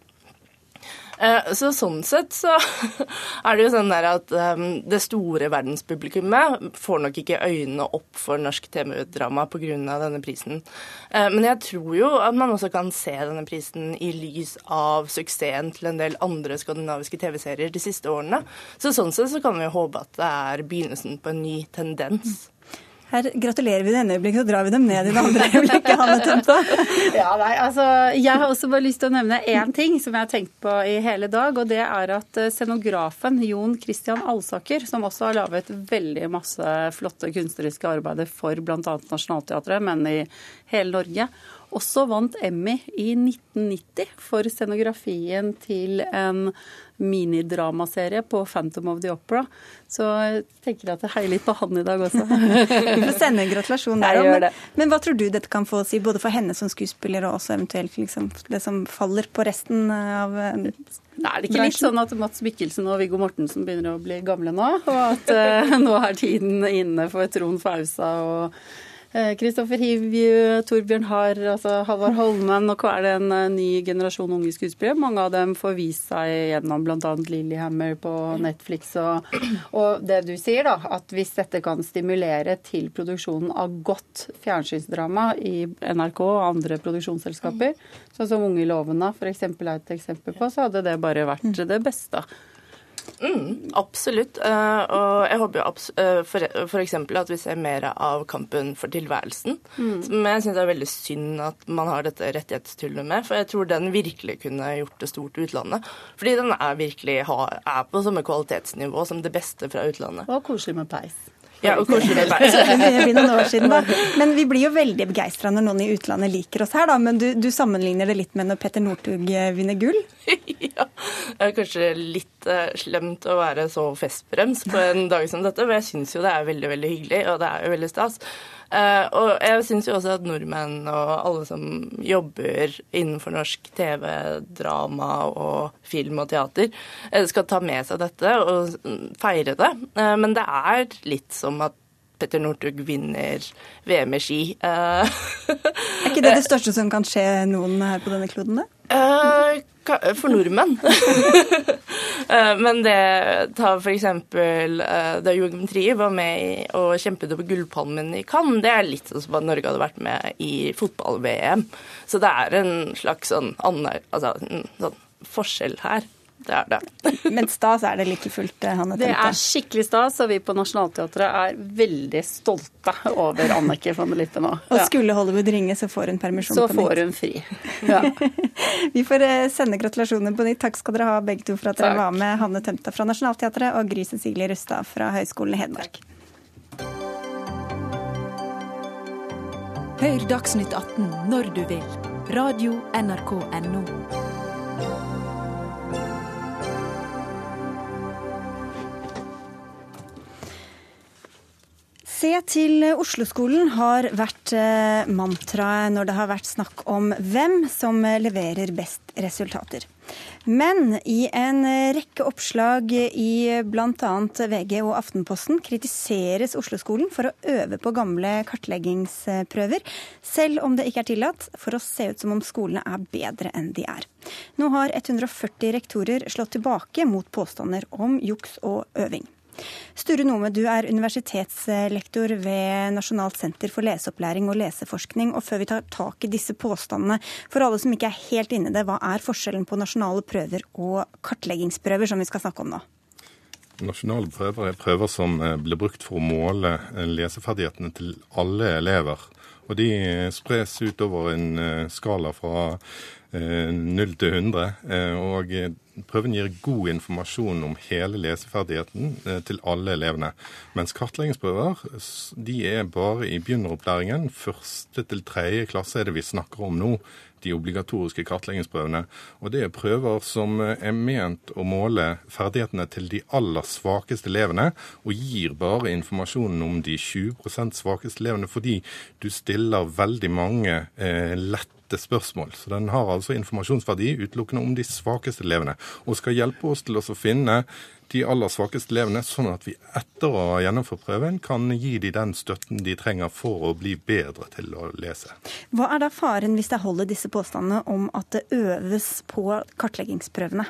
Eh, Så sånn sett så er det jo sånn der at um, det store verdenspublikummet får nok ikke øynene opp for norsk TV-drama pga. denne prisen. Eh, Men jeg tror jo at man også kan se denne prisen i lys av suksessen til en del andre skandinaviske TV-serier de siste årene. Så sånn sett så kan vi håpe at det er begynnelsen på en ny tendens. Her gratulerer vi det ene øyeblikket, så drar vi dem ned i det andre øyeblikket. Ja, nei, altså, jeg har også bare lyst til å nevne én ting som jeg har tenkt på i hele dag. og Det er at eh, scenografen Jon Christian Alsaker, som også har laget veldig masse flotte kunstneriske arbeider for bl.a. Nationaltheatret, men i hele Norge, også vant Emmy i 1990 for scenografien til en minidramaserie på Phantom of the Opera. Så jeg tenker at jeg heier litt på han i dag også. Vi får sende en gratulasjon der òg. Men, det. men hva tror du dette kan få å si, både for henne som skuespiller og også eventuelt liksom, det som faller på resten av Nei, Nei, er det ikke litt sånn at Mats Mikkelsen og Viggo Mortensen begynner å bli gamle nå? Og at eh, nå er tiden inne for Trond Fausa og eh, Kristoffer Hivju, Torbjørn Harr, altså Halvard Holmen. Og hva er det en eh, ny generasjon unge skuespillere? Mange av dem får vist seg gjennom bl.a. Lillyhammer på Netflix. Og, og det du sier, da, at hvis dette kan stimulere til produksjonen av godt fjernsynsdrama i NRK og andre produksjonsselskaper, sånn som Unge lovende f.eks. er et eksempel på, så hadde det bare vært det beste. Mm, absolutt. Eh, og jeg håper jo abs eh, eksempel at vi ser mer av kampen for tilværelsen. Mm. Som jeg syns er veldig synd at man har dette rettighetstullet med. For jeg tror den virkelig kunne gjort det stort i utlandet. Fordi den er virkelig er på samme kvalitetsnivå som det beste fra utlandet. Og koselig med peis. Ja, og koselig peis. Det blir noen år siden, da. Men vi blir jo veldig begeistra når noen i utlandet liker oss her, da. Men du, du sammenligner det litt med når Petter Northug eh, vinner gull? ja. Det er kanskje litt uh, slemt å være så festbrems på en dag som dette, men jeg syns jo det er veldig, veldig hyggelig, og det er jo veldig stas. Eh, og jeg syns jo også at nordmenn og alle som jobber innenfor norsk TV, drama og film og teater, eh, skal ta med seg dette og mm, feire det. Eh, men det er litt som at Petter Northug vinner VM i ski. Er ikke det det største som kan skje noen her på denne kloden, da? Eh, for nordmenn. Eh, Men det ta for eksempel eh, da Joachim Trier var med og kjempet over Gullpalmen i Cannes, det er litt som at Norge hadde vært med i fotball-VM. Så det er en slags sånn, altså, en sånn forskjell her. Det er det. Men stas er det like fullt, Hanne Tente? Det er skikkelig stas, og vi på Nationaltheatret er veldig stolte over Annike von Lippe nå. Og skulle Hollywood ringe, så får hun permisjon Så på nytt. får hun fri. Ja. Vi får eh, sende gratulasjoner på nytt. Takk skal dere ha begge to for at dere Takk. var med. Hanne Tømta fra Nationaltheatret og Gry Cecilie Rustad fra Høgskolen i Hedmark. Hør Dagsnytt 18 når du vil. Radio NRK NO. Se til Oslo-skolen har vært eh, mantraet når det har vært snakk om hvem som leverer best resultater. Men i en rekke oppslag i bl.a. VG og Aftenposten kritiseres Oslo-skolen for å øve på gamle kartleggingsprøver, selv om det ikke er tillatt, for å se ut som om skolene er bedre enn de er. Nå har 140 rektorer slått tilbake mot påstander om juks og øving. Sture Nome, du er universitetslektor ved Nasjonalt senter for leseopplæring og leseforskning. Og før vi tar tak i disse påstandene, for alle som ikke er helt inne i det, hva er forskjellen på nasjonale prøver og kartleggingsprøver, som vi skal snakke om nå? Nasjonale prøver er prøver som eh, blir brukt for å måle eh, leseferdighetene til alle elever. Og de spres utover en eh, skala fra 0 til 100. Og Prøven gir god informasjon om hele leseferdigheten eh, til alle elevene. Mens kartleggingsprøver de er bare i begynneropplæringen. Første til tredje klasse er det vi snakker om nå. De obligatoriske kartleggingsprøvene. Og det er prøver som eh, er ment å måle ferdighetene til de aller svakeste elevene, og gir bare informasjonen om de 20% svakeste elevene, fordi du stiller veldig mange eh, lett lette spørsmål. Så den har altså informasjonsverdi utelukkende om de svakeste elevene, og skal hjelpe oss til å finne de aller svakeste elevene, sånn at vi etter å ha gjennomført prøven kan gi dem den støtten de trenger for å bli bedre til å lese. Hva er da faren hvis jeg holder disse påstandene om at det øves på kartleggingsprøvene?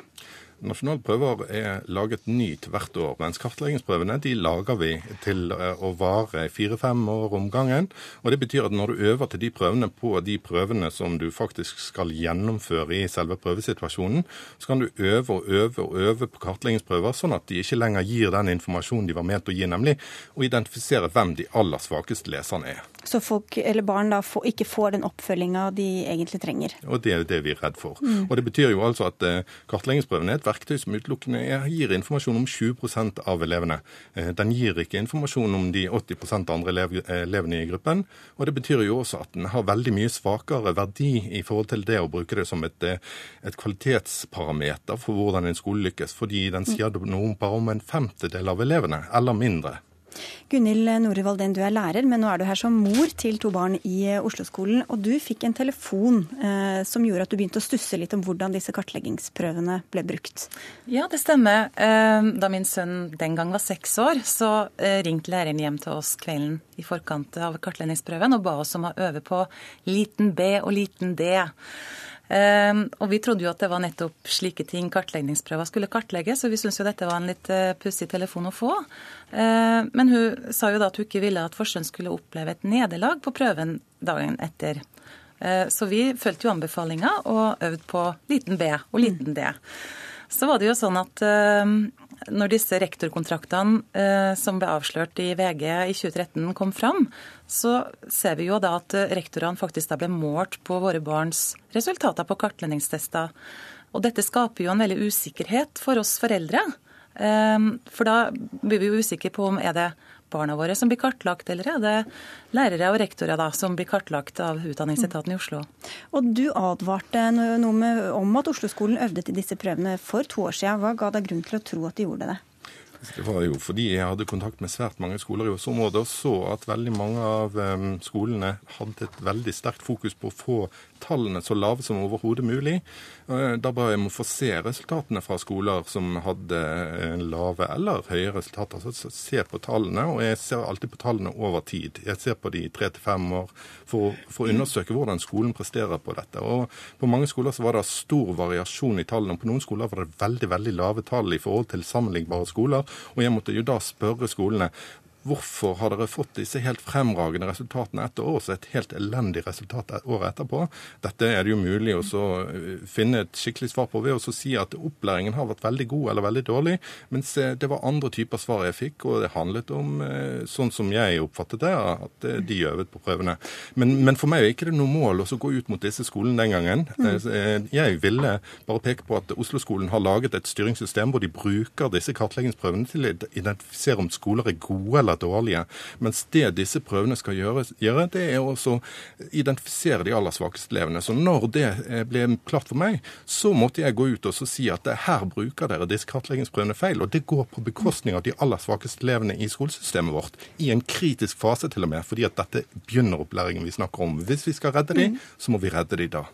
Nasjonale prøver er laget nytt hvert år, mens kartleggingsprøvene de lager vi til eh, å vare fire-fem år om gangen. Og Det betyr at når du øver til de prøvene på de prøvene som du faktisk skal gjennomføre i selve prøvesituasjonen, så kan du øve og øve og øve på kartleggingsprøver, sånn at de ikke lenger gir den informasjonen de var ment å gi, nemlig å identifisere hvem de aller svakeste leserne er. Så folk, eller barn da, får, ikke får den oppfølginga de egentlig trenger? Og Det er det vi er redd for. Mm. Og Det betyr jo altså at Kartleggingsprøven er et verktøy som utelukkende gir informasjon om 20 av elevene. Eh, den gir ikke informasjon om de 80 andre elevene i gruppen. Og det betyr jo også at den har veldig mye svakere verdi i forhold til det å bruke det som et, eh, et kvalitetsparameter for hvordan en skole lykkes, fordi den sier noe bare om en femtedel av elevene, eller mindre. Gunhild Nore Valdén, du er lærer, men nå er du her som mor til to barn i eh, Oslo-skolen. Og du fikk en telefon eh, som gjorde at du begynte å stusse litt om hvordan disse kartleggingsprøvene ble brukt. Ja, det stemmer. Eh, da min sønn den gang var seks år, så eh, ringte læreren hjem til oss kvelden i forkant av kartleggingsprøven og ba oss om å øve på liten B og liten D. Ehm, og vi trodde jo at det var nettopp slike ting kartleggingsprøver skulle kartlegge, så vi syntes jo dette var en litt uh, pussig telefon å få. Ehm, men hun sa jo da at hun ikke ville at Forsøn skulle oppleve et nederlag på prøven dagen etter. Ehm, så vi fulgte jo anbefalinga og øvde på liten B og liten D. Så var det jo sånn at når disse rektorkontraktene eh, som ble avslørt i VG i 2013 kom fram, så ser vi jo da at rektorene faktisk da ble målt på våre barns resultater på kartleggingstester. Og dette skaper jo en veldig usikkerhet for oss foreldre. Eh, for da blir vi jo usikre på om er det barna våre som blir kartlagt, eller er det lærere og rektorer da, som blir kartlagt av Utdanningsetaten i Oslo? Og Du advarte noe med, om at Oslo-skolen øvde til disse prøvene for to år siden. Hva ga deg grunn til å tro at de gjorde det? Det var jo fordi jeg hadde kontakt med svært mange skoler i Oslo-området og så at veldig mange av skolene hadde et veldig sterkt fokus på å få tallene så lave som overhodet mulig. Eh, da ba jeg om å få se resultatene fra skoler som hadde eh, lave eller høye resultater. Så se på tallene, og jeg ser alltid på tallene over tid. Jeg ser på de tre til fem år for, for, å undersøke hvordan skolen presterer på dette. Og På mange skoler så var det stor variasjon i tallene. På noen skoler var det veldig veldig lave tall i forhold til sammenlignbare skoler. Og jeg måtte jo da spørre skolene Hvorfor har dere fått disse helt fremragende resultatene etter år, så et helt elendig resultat året etterpå? Dette er det jo mulig å eh, finne et skikkelig svar på ved å si at opplæringen har vært veldig god eller veldig dårlig, mens eh, det var andre typer svar jeg fikk, og det handlet om eh, sånn som jeg oppfattet det, at de øvet på prøvene. Men, men for meg er ikke det noe mål å gå ut mot disse skolene den gangen. Mm. Jeg ville bare peke på at Oslo-skolen har laget et styringssystem hvor de bruker disse kartleggingsprøvene til å identifisere om skoler er gode eller eller dårlige. Mens det disse prøvene skal gjøre, gjøre det er å identifisere de aller svakeste elevene. Så når det eh, ble klart for meg, så måtte jeg gå ut og si at her bruker dere disse kartleggingsprøvene feil. Og det går på bekostning av de aller svakeste elevene i skolesystemet vårt. I en kritisk fase til og med, fordi at dette begynner opplæringen vi snakker om. Hvis vi skal redde de, mm. så må vi redde de da.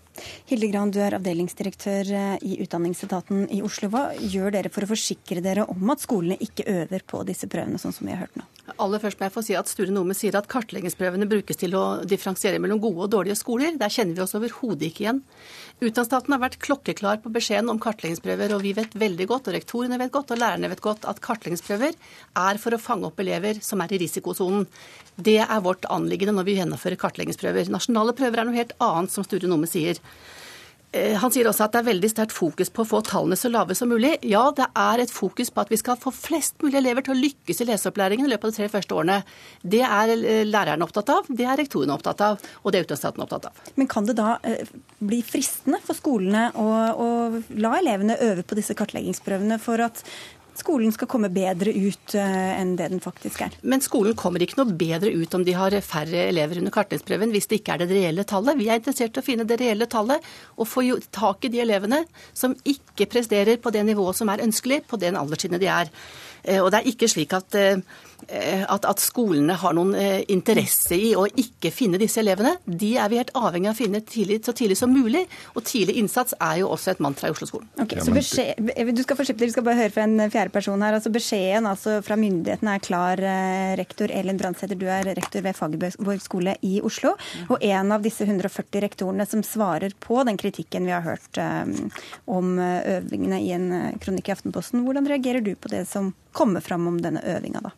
Hilde Gran, du er avdelingsdirektør eh, i Utdanningsetaten i Oslo. Hva gjør dere for å forsikre dere om at skolene ikke øver på disse prøvene, sånn som vi har hørt nå? Aller først må jeg få si at Sture Nome sier at kartleggingsprøvene brukes til å differensiere mellom gode og dårlige skoler. Der kjenner vi oss overhodet ikke igjen. Utdanningsstaten har vært klokkeklar på beskjeden om kartleggingsprøver, og vi vet veldig godt, og rektorene vet godt, og lærerne vet godt, at kartleggingsprøver er for å fange opp elever som er i risikosonen. Det er vårt anliggende når vi gjennomfører kartleggingsprøver. Nasjonale prøver er noe helt annet, som Sture Nome sier. Eh, han sier også at det er veldig sterkt fokus på å få tallene så lave som mulig. Ja, det er et fokus på at vi skal få flest mulig elever til å lykkes i leseopplæringen i løpet av de tre første årene. Det er eh, lærerne opptatt av, det er rektorene opptatt av, og det er utdanningsstaten opptatt av. Men kan det da eh, bli fristende for skolene å, å la elevene øve på disse kartleggingsprøvene for at skolen skal komme bedre ut eh, enn det den faktisk er. Men skolen kommer ikke noe bedre ut om de har færre elever under kartleggingsprøven hvis det ikke er det reelle tallet. Vi er interessert i å finne det reelle tallet og få tak i de elevene som ikke presterer på det nivået som er ønskelig på den alderstrinnet de er. Eh, og det er ikke slik at eh, at, at, skolene har noen eh, interesse i å ikke finne disse elevene. De er vi helt avhengig av å finne tidlig, så tidlig som mulig. Og tidlig innsats er jo også et mantra i Oslo-skolen. Okay, så beskjed, du skal få vi skal bare høre fra en fjerde person her. altså Beskjeden altså fra myndighetene er klar. Rektor Elin Brandsæter, du er rektor ved Fagerborg skole i Oslo. Og en av disse 140 rektorene som svarer på den kritikken vi har hørt om øvingene i en kronikk i Aftenposten. Hvordan reagerer du på det som kommer fram om denne øvinga, da?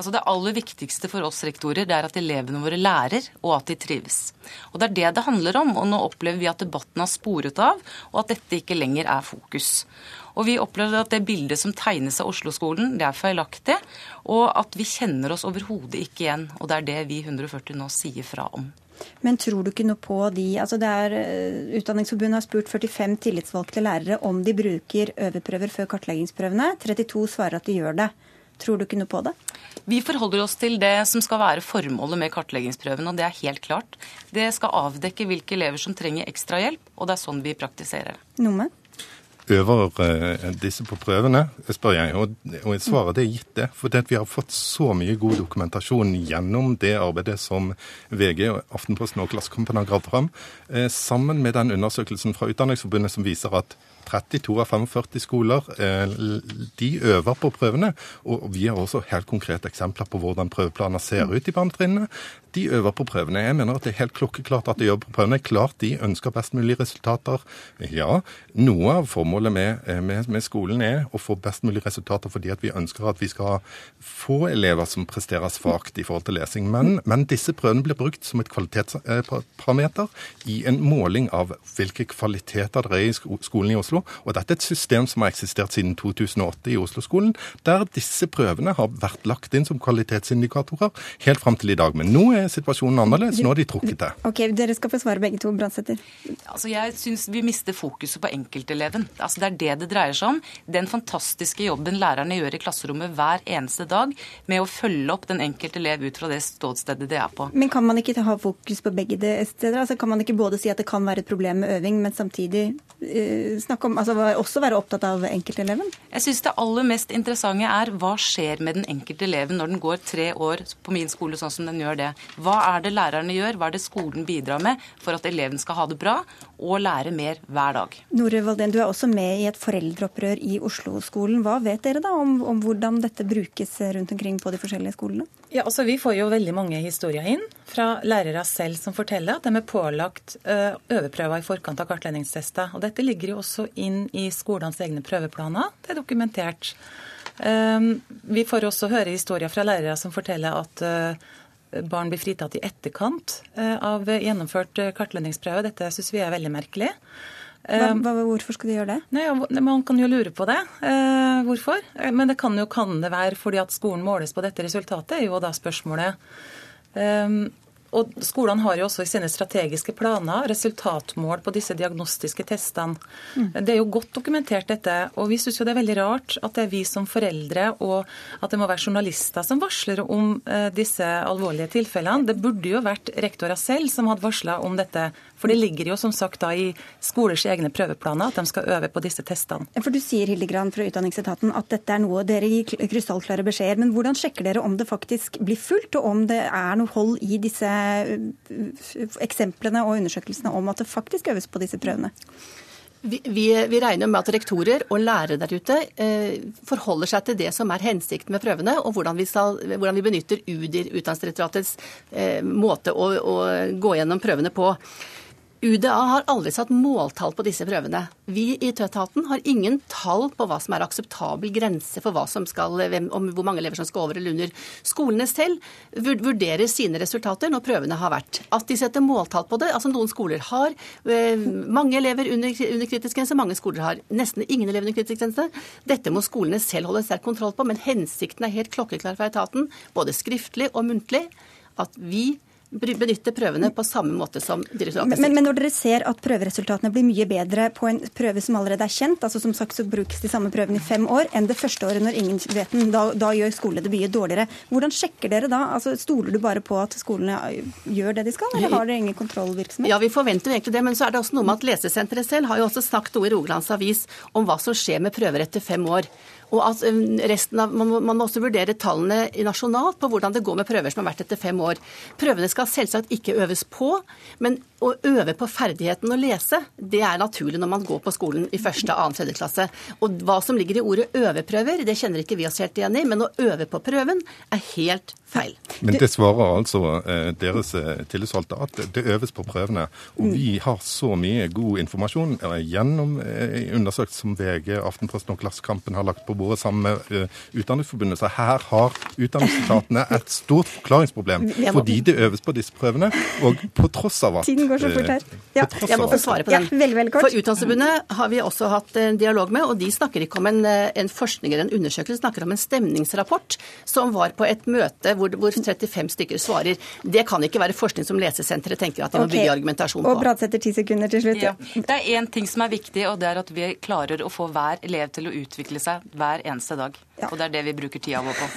Altså Det aller viktigste for oss rektorer det er at elevene våre lærer, og at de trives. Og Det er det det handler om. og Nå opplever vi at debatten har sporet av, og at dette ikke lenger er fokus. Og Vi opplever at det bildet som tegnes av Oslo-skolen, det er feilaktig. Og at vi kjenner oss overhodet ikke igjen. Og det er det vi 140 nå sier fra om. Men tror du ikke noe på de altså det er, eh, Utdanningsforbundet har spurt 45 tillitsvalgte lærere om de bruker øveprøver før kartleggingsprøvene. 32 svarer at de gjør det. Tror du ikke noe på det? Vi forholder oss til det som skal være formålet med kartleggingsprøven, og det er helt klart. Det skal avdekke hvilke elever som trenger ekstra hjelp, og det er sånn vi praktiserer. Noe med? Øver uh, disse på prøvene, spør jeg. Og, og svaret er gitt det. For vi har fått så mye god dokumentasjon gjennom det arbeidet som VG, Aftenposten og Klassekampen har gravd fram, uh, sammen med den undersøkelsen fra Utdanningsforbundet som viser at 32 av 45 skoler eh, de øver på prøvene. Og vi har også helt konkrete eksempler på hvordan prøveplaner ser ut i barnetrinnene. De øver på prøvene. Jeg mener at det er helt klokkeklart at de øver på prøvene. Klart de ønsker best mulig resultater. Ja, noe av formålet med, eh, med, med skolen er å få best mulig resultater fordi vi ønsker at vi skal få elever som presterer svakt i forhold til lesing. Men, men disse prøvene blir brukt som et kvalitetsparameter i en måling av hvilke kvaliteter det er i skolen i Oslo. Og dette er et system som har eksistert siden 2008 i Oslo-skolen, der disse prøvene har vært lagt inn som kvalitetsindikatorer helt fram til i dag. Men nå er situasjonen annerledes. Nå har de trukket det. Ok, Dere skal få svare begge to, brannsetter. Altså, jeg syns vi mister fokuset på enkelteleven. Altså, det er det det dreier seg om. Den fantastiske jobben lærerne gjør i klasserommet hver eneste dag med å følge opp den enkelte elev ut fra det ståstedet de er på. Men kan man ikke ha fokus på begge steder? Altså, kan man ikke både si at det kan være et problem med øving, men samtidig uh, snakke om om, altså også være opptatt av enkelteleven? Jeg syns det aller mest interessante er hva skjer med den enkelte eleven når den går tre år på min skole sånn som den gjør det. Hva er det lærerne gjør, hva er det skolen bidrar med for at eleven skal ha det bra og lære mer hver dag? Nore Valden, du er også med i et foreldreopprør i Oslo-skolen. Hva vet dere da om, om hvordan dette brukes rundt omkring på de forskjellige skolene? Ja, altså Vi får jo veldig mange historier inn fra lærere selv som forteller at de er pålagt øveprøver i forkant av kartledningstester. Og Dette ligger jo også inn i skolenes egne prøveplaner. Det er dokumentert. Vi får også høre historier fra lærere som forteller at barn blir fritatt i etterkant av gjennomført kartleggingsprøve. Dette syns vi er veldig merkelig. Hva, hva, hvorfor skal de gjøre det? Nei, Man kan jo lure på det. Eh, hvorfor? Men det kan jo kan det være fordi at skolen måles på dette resultatet, er jo da spørsmålet. Um, og Skolene har jo også i sine strategiske planer resultatmål på disse diagnostiske testene. Mm. Det er jo godt dokumentert, dette. Og vi syns det er veldig rart at det er vi som foreldre og at det må være journalister som varsler om eh, disse alvorlige tilfellene. Det burde jo vært rektorer selv som hadde varsla om dette. For det ligger jo som sagt da i skolers egne prøveplaner at de skal øve på disse testene. For Du sier Hildegran fra Utdanningsetaten at dette er noe dere gir krystallklare beskjeder. Men hvordan sjekker dere om det faktisk blir fulgt, og om det er noe hold i disse eksemplene og undersøkelsene om at det faktisk øves på disse prøvene? Vi, vi, vi, regner med at rektorer og lærere der ute eh, forholder seg til det som er hensikten med prøvene, og hvordan vi, skal, hvordan vi benytter UDIR, Utdanningsdirektoratets eh, måte å, å, gå gjennom prøvene på. UDA har aldri satt måltall på disse prøvene. Vi i Tøtaten har ingen tall på hva som er akseptabel grense for skal, hvor mange elever som skal over eller under. Skolene selv vurderer sine resultater når prøvene har vært. At de setter måltall på det, altså noen skoler har eh, mange elever under, under kritisk grense, mange skoler har nesten ingen elever under kritisk grense. Dette må skolene selv holde sterk kontroll på, men hensikten er helt klokkeklar fra etaten, både skriftlig og muntlig, at vi benytte prøvene på samme måte som direktoratet men, men, når dere ser at prøveresultatene blir mye bedre på en prøve som allerede er kjent, altså som sagt så brukes de samme prøvene i fem år, enn det første året når ingen vet den, da, da gjør mye dårligere. Hvordan sjekker dere da? Altså, stoler du bare på at skolene gjør det de skal, eller har dere ingen kontrollvirksomhet? Ja, vi forventer jo egentlig det, men så er det også noe med at Lesesenteret selv har jo også snakket noe i Rogalands Avis om hva som skjer med prøver etter fem år. Og at um, resten av, man, man må også vurdere tallene nasjonalt på hvordan det går med prøver som har vært etter fem år. Prøvene skal selvsagt ikke øves på, men å øve på ferdigheten å lese, det er naturlig når man går på skolen i første, annen, tredje klasse. Og hva som ligger i ordet øveprøver, det kjenner ikke vi oss helt igjen i, men å øve på prøven er helt feil. Men det svarer altså eh, deres eh, tillitsvalgte at det øves på prøvene. Og mm. vi har så mye god informasjon eh, gjennom undersøkt undersøkelser som VG, Aftenposten og Klassekampen har lagt på bordet sammen med uh, Utdanningsforbundet. Så her har utdanningsetatene et stort forklaringsproblem fordi det øves på disse prøvene. Og på tross av at Tiden går så fort her. Ja. Jeg må få svare på den. Ja, veldig, veldig kort. For Utdanningsforbundet har vi også hatt en dialog med, og de snakker ikke om en, en forskning eller en undersøkelse, de snakker om en stemningsrapport som var på et møte hvor, hvor 35 stykker svarer. Det kan ikke være forskning som Lesesenteret tenker at de må bygge argumentasjon på. Og Bradsæter, ti sekunder til slutt. Ja. Det er én ting som er viktig, og det er at vi klarer å få hver elev til å utvikle seg hver eneste dag. Ja. Og det er det vi bruker tida vår på.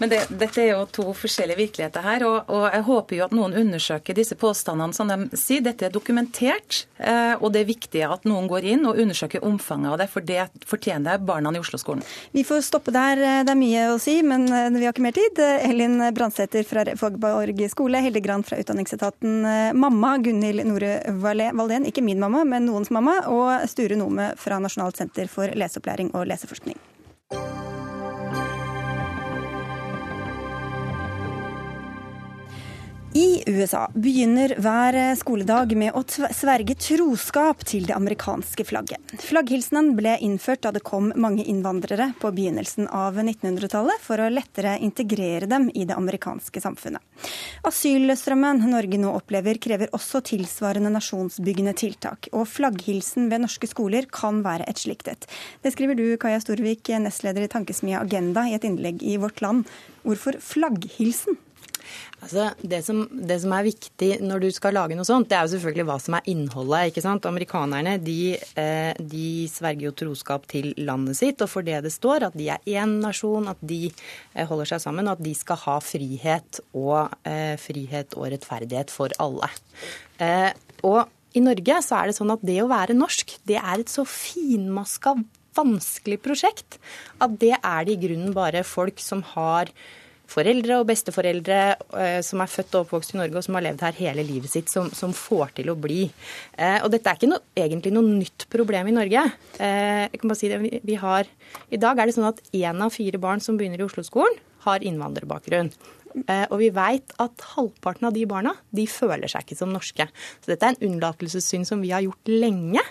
Men det, dette er jo to forskjellige virkeligheter her, og, og, jeg håper jo at noen undersøker disse påstandene som de sier. Dette er dokumentert, eh, og det er viktig at noen går inn og undersøker omfanget av det, for det fortjener barna i Oslo-skolen. Vi får stoppe der, det er mye å si, men eh, vi har ikke mer tid. Elin Brandsæter fra Fogborg skole, Hilde Grant fra Utdanningsetaten, eh, mamma Gunhild Nore Valdén, ikke min mamma, men noens mamma, og Sture Nome fra Nasjonalt senter for leseopplæring og leseforskning. I USA begynner hver skoledag med å sverge troskap til det amerikanske flagget. Flagghilsenen ble innført da det kom mange innvandrere på begynnelsen av 1900-tallet, for å lettere integrere dem i det amerikanske samfunnet. Asylstrømmen Norge nå opplever, krever også tilsvarende nasjonsbyggende tiltak. Og flagghilsen ved norske skoler kan være et slikt et. Det skriver du, Kaja Storvik, nestleder i Tankesmia Agenda, i et innlegg i Vårt Land. Hvorfor flagghilsen? Altså, det, som, det, som, er viktig når du skal lage noe sånt, det er jo selvfølgelig hva som er innholdet. ikke sant? Amerikanerne de, eh, de sverger jo troskap til landet sitt, og for det det står, at de er én nasjon, at de eh, holder seg sammen, og at de skal ha frihet og, eh, frihet og rettferdighet for alle. Eh, og i Norge så er det sånn at det å være norsk, det er et så finmaska, vanskelig prosjekt at det er det i grunnen bare folk som har foreldre og besteforeldre eh, som er født og oppvokst i Norge og som har levd her hele livet sitt, som, som får til å bli. Eh, og dette er ikke noe, egentlig noe nytt problem i Norge. Eh, jeg kan bare si det, vi, har, I dag er det sånn at én av fire barn som begynner i Oslo-skolen, har innvandrerbakgrunn. Og vi veit at halvparten av de barna de føler seg ikke som norske. Så dette er en unnlatelsessynd som vi har gjort lenge.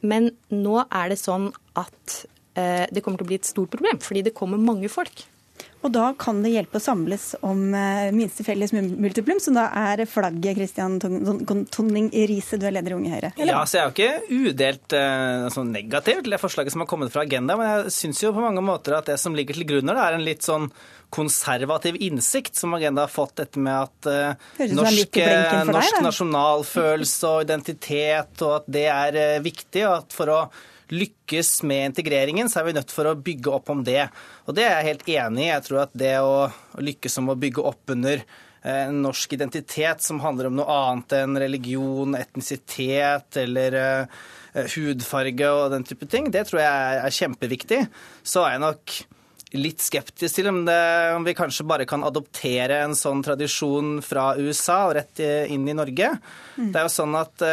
Men nå er det sånn at det kommer til å bli et stort problem, fordi det kommer mange folk. Og da kan det hjelpe å samles om eh, minste felles multiplum, som da er flagget. Kristian Tonning Riise, du er leder i Unge Høyre. Ja, så jeg er jo ikke udelt eh, sånn negativ til det forslaget som har kommet fra Agenda, men jeg syns jo på mange måter at det som ligger til grunn her, er en litt sånn konservativ innsikt som Agenda har fått, dette med at uh, norsk, norsk nasjonalfølelse og identitet, og at det er uh, viktig. og at for å lykkes med integreringen, så er vi nødt for å bygge opp om det. Og det er jeg helt enig i. Jeg tror at det å lykkes om å bygge opp under eh, en norsk identitet som handler om noe annet enn religion, etnisitet eller uh, hudfarge og den type ting, det tror jeg er kjempeviktig. Så er jeg nok litt skeptisk til om, det, om, vi kanskje bare kan adoptere en sånn tradisjon fra USA og rett inn i Norge. Mm. Det er jo sånn at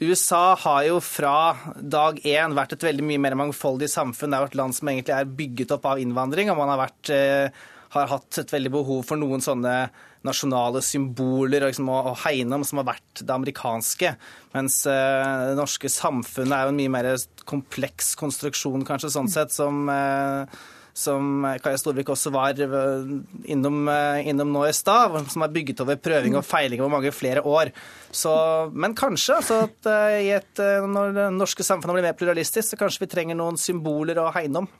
USA har jo fra dag én vært et veldig mye mer mangfoldig samfunn. Det er jo et land som egentlig er bygget opp av innvandring, og man har, vært, eh, har hatt et veldig behov for noen sånne nasjonale symboler liksom, å hegne om, som har vært det amerikanske. Mens uh, det norske samfunnet er jo en mye mer kompleks konstruksjon, kanskje, sånn sett, som uh, som Kaja Storvik også var eh, innom, eh, innom nå i stad, som er bygget over prøving og feiling over mange flere år. Så, men kanskje altså at i et, når det norske samfunnet blir mer pluralistisk, så kanskje vi trenger noen symboler å hegne om.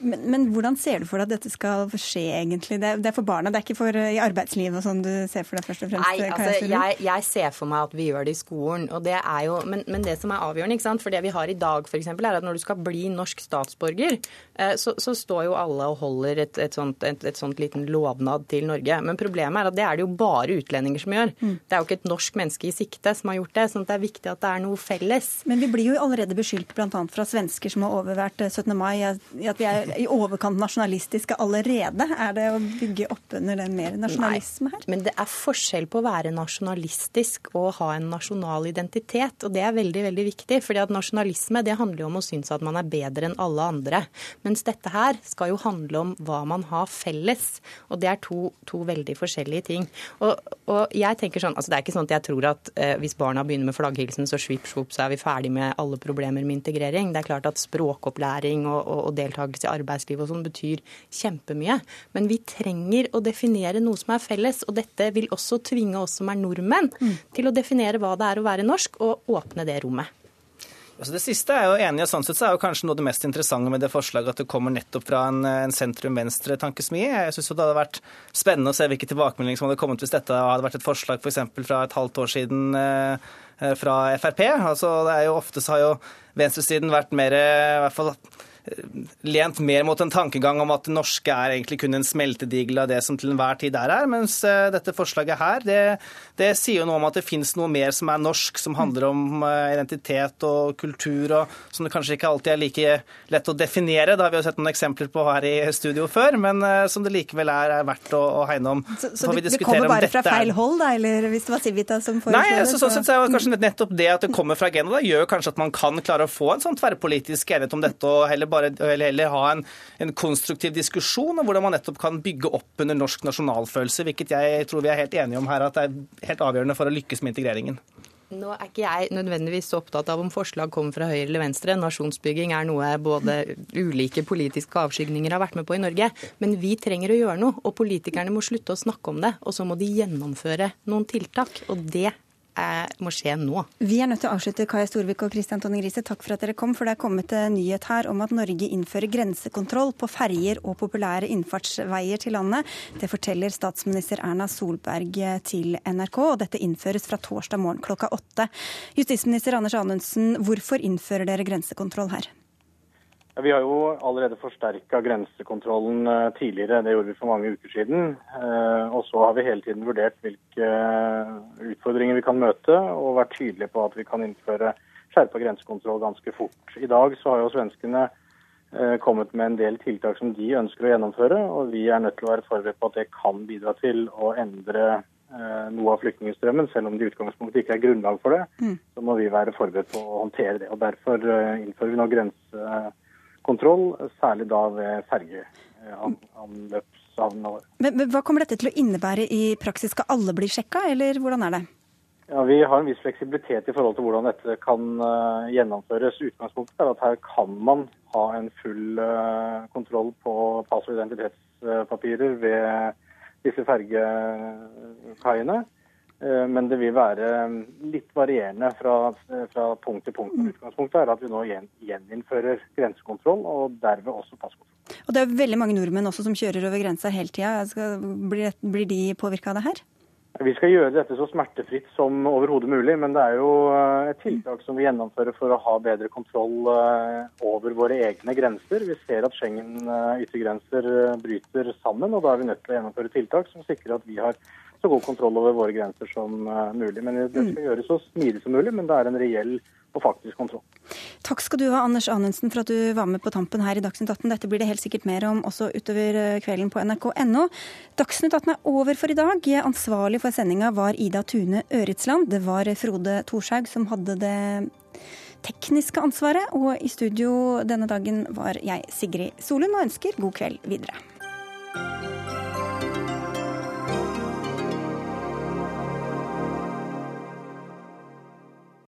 Men, men, hvordan ser du for deg at dette skal skje, egentlig? Det, det er for barna, det er ikke for i arbeidslivet og sånn du ser for deg først og fremst? Nei, altså, jeg, jeg, ser for meg at vi gjør det i skolen. og det er jo, Men, men det som er avgjørende, ikke sant? for det vi har i dag f.eks., er at når du skal bli norsk statsborger, eh, så, så står jo alle og holder et, et, sånt, et, et, sånt, liten lovnad til Norge. Men problemet er at det er det jo bare utlendinger som gjør. Mm. Det er jo ikke et norsk menneske i sikte som har gjort det. sånn at det er viktig at det er noe felles. Men vi blir jo allerede beskyldt bl.a. fra svensker som har overvært 17. mai, at vi er i overkant nasjonalistiske allerede? Er det å bygge opp under den mer nasjonalisme her? Nei, men det er forskjell på å være nasjonalistisk og ha en nasjonal identitet. Og det er veldig, veldig viktig. fordi at nasjonalisme det handler jo om å synes at man er bedre enn alle andre. Mens dette her skal jo handle om hva man har felles. Og det er to, to veldig forskjellige ting. Og, og, jeg tenker sånn, altså Det er ikke sånn at jeg tror at eh, hvis barna begynner med flagghilsen, så svipp, svopp, så er vi ferdig med alle problemer med integrering. Det er klart at språkopplæring og, og, og deltakelse i arbeidslivet og sånn betyr kjempemye. Men vi trenger å definere noe som er felles, og dette vil også tvinge oss som er nordmenn, mm. til å definere hva det er å være norsk, og åpne det rommet. Altså det siste er jo enig, og sånn sett så er jo kanskje noe av det mest interessante med det forslaget at det kommer nettopp fra en, en sentrum-venstre-tankesmie. Jeg syns det hadde vært spennende å se hvilke tilbakemeldinger som hadde kommet hvis dette hadde vært et forslag f.eks. For fra et halvt år siden eh, fra Frp. Altså det er jo Ofte så har jo venstresiden vært mer i hvert fall lent mer mot en tankegang om at det norske er egentlig kun en smeltedigel av det som til enhver tid er her, mens eh, dette forslaget her, det, det sier jo noe om at det fins noe mer som er norsk, som handler om eh, identitet og kultur, og som det kanskje ikke alltid er like lett å definere. Det har vi jo sett noen eksempler på her i studio før, men eh, som det likevel er, er verdt å, å hegne om. Så, så det, det kommer bare fra feil hold, da, eller hvis det var Civita som foreslo det? Nei, så, så, så, så er kanskje nettopp det at det kommer fra agendaen, gjør kanskje at man kan klare å få en sånn tverrpolitisk enighet om dette, og heller bare eller heller ha en, en, konstruktiv diskusjon om hvordan man nettopp kan bygge opp under norsk nasjonalfølelse, hvilket jeg tror vi er helt enige om her at det er helt avgjørende for å lykkes med integreringen. Nå er ikke jeg nødvendigvis så opptatt av om forslag kommer fra høyre eller venstre. Nasjonsbygging er noe både ulike politiske avskygninger har vært med på i Norge. Men vi trenger å gjøre noe, og politikerne må slutte å snakke om det. Og så må de gjennomføre noen tiltak. Og det må skje nå. Vi er nødt til å avslutte. Kaja Storvik og Kristian Tonning Riise, takk for at dere kom. For det er kommet en nyhet her om at Norge innfører grensekontroll på ferjer og populære innfartsveier til landet. Det forteller statsminister Erna Solberg til NRK, og dette innføres fra torsdag morgen klokka åtte. Justisminister Anders Anundsen, hvorfor innfører dere grensekontroll her? Vi har jo allerede forsterka grensekontrollen eh, tidligere, det gjorde vi for mange uker siden. Eh, og så har vi hele tiden vurdert hvilke eh, utfordringer vi kan møte, og vært tydelige på at vi kan innføre skjerpa grensekontroll ganske fort. I dag så har jo svenskene kommet med en del tiltak som de ønsker å gjennomføre, og vi er nødt til å være forberedt på at det kan bidra til å endre noe av flyktningstrømmen, selv om det i utgangspunktet ikke er grunnlag for det. Mm. Så må vi være forberedt på å håndtere det. og Derfor innfører vi nå grense kontroll, særlig da ved fergeanløpshavnene våre. Men, men Hva kommer dette til å innebære i praksis? Skal alle bli sjekka, eller hvordan er det? Ja, Vi har en viss fleksibilitet i forhold til hvordan dette kan uh, gjennomføres. Utgangspunktet er at her kan man ha en full uh, kontroll på pass- og identitetspapirer ved disse fergekaiene. Uh, men det vil være litt varierende fra, fra punkt til punkt. Utgangspunktet er at vi nå gjen, gjeninnfører grensekontroll, og derved også passkontroll. Og det er veldig mange nordmenn også som kjører over grensa hele tida. Blir, blir de påvirka av det her? Vi skal gjøre dette så smertefritt som overhodet mulig, men det er jo eh, et tiltak som vi gjennomfører for å ha bedre kontroll eh, over våre egne grenser. Vi ser at Schengen eh, yttergrenser bryter sammen, og da er vi nødt til å gjennomføre tiltak som sikrer at vi har så god kontroll over våre grenser som mulig. Men Det skal gjøres så smidig som mulig, men det er en reell og faktisk kontroll. Takk skal du ha, Anders Anundsen, for at du var med på tampen her i Dagsnytt 18. Dette blir det helt sikkert mer om også utover eh, kvelden på nrk.no. Dagsnytt 18 er over for i dag. Ansvarlig for sendinga var Ida Tune Øritsland. Det var Frode Thorshaug som hadde det tekniske ansvaret. Og i studio denne dagen var jeg Sigrid Solund og ønsker god kveld videre.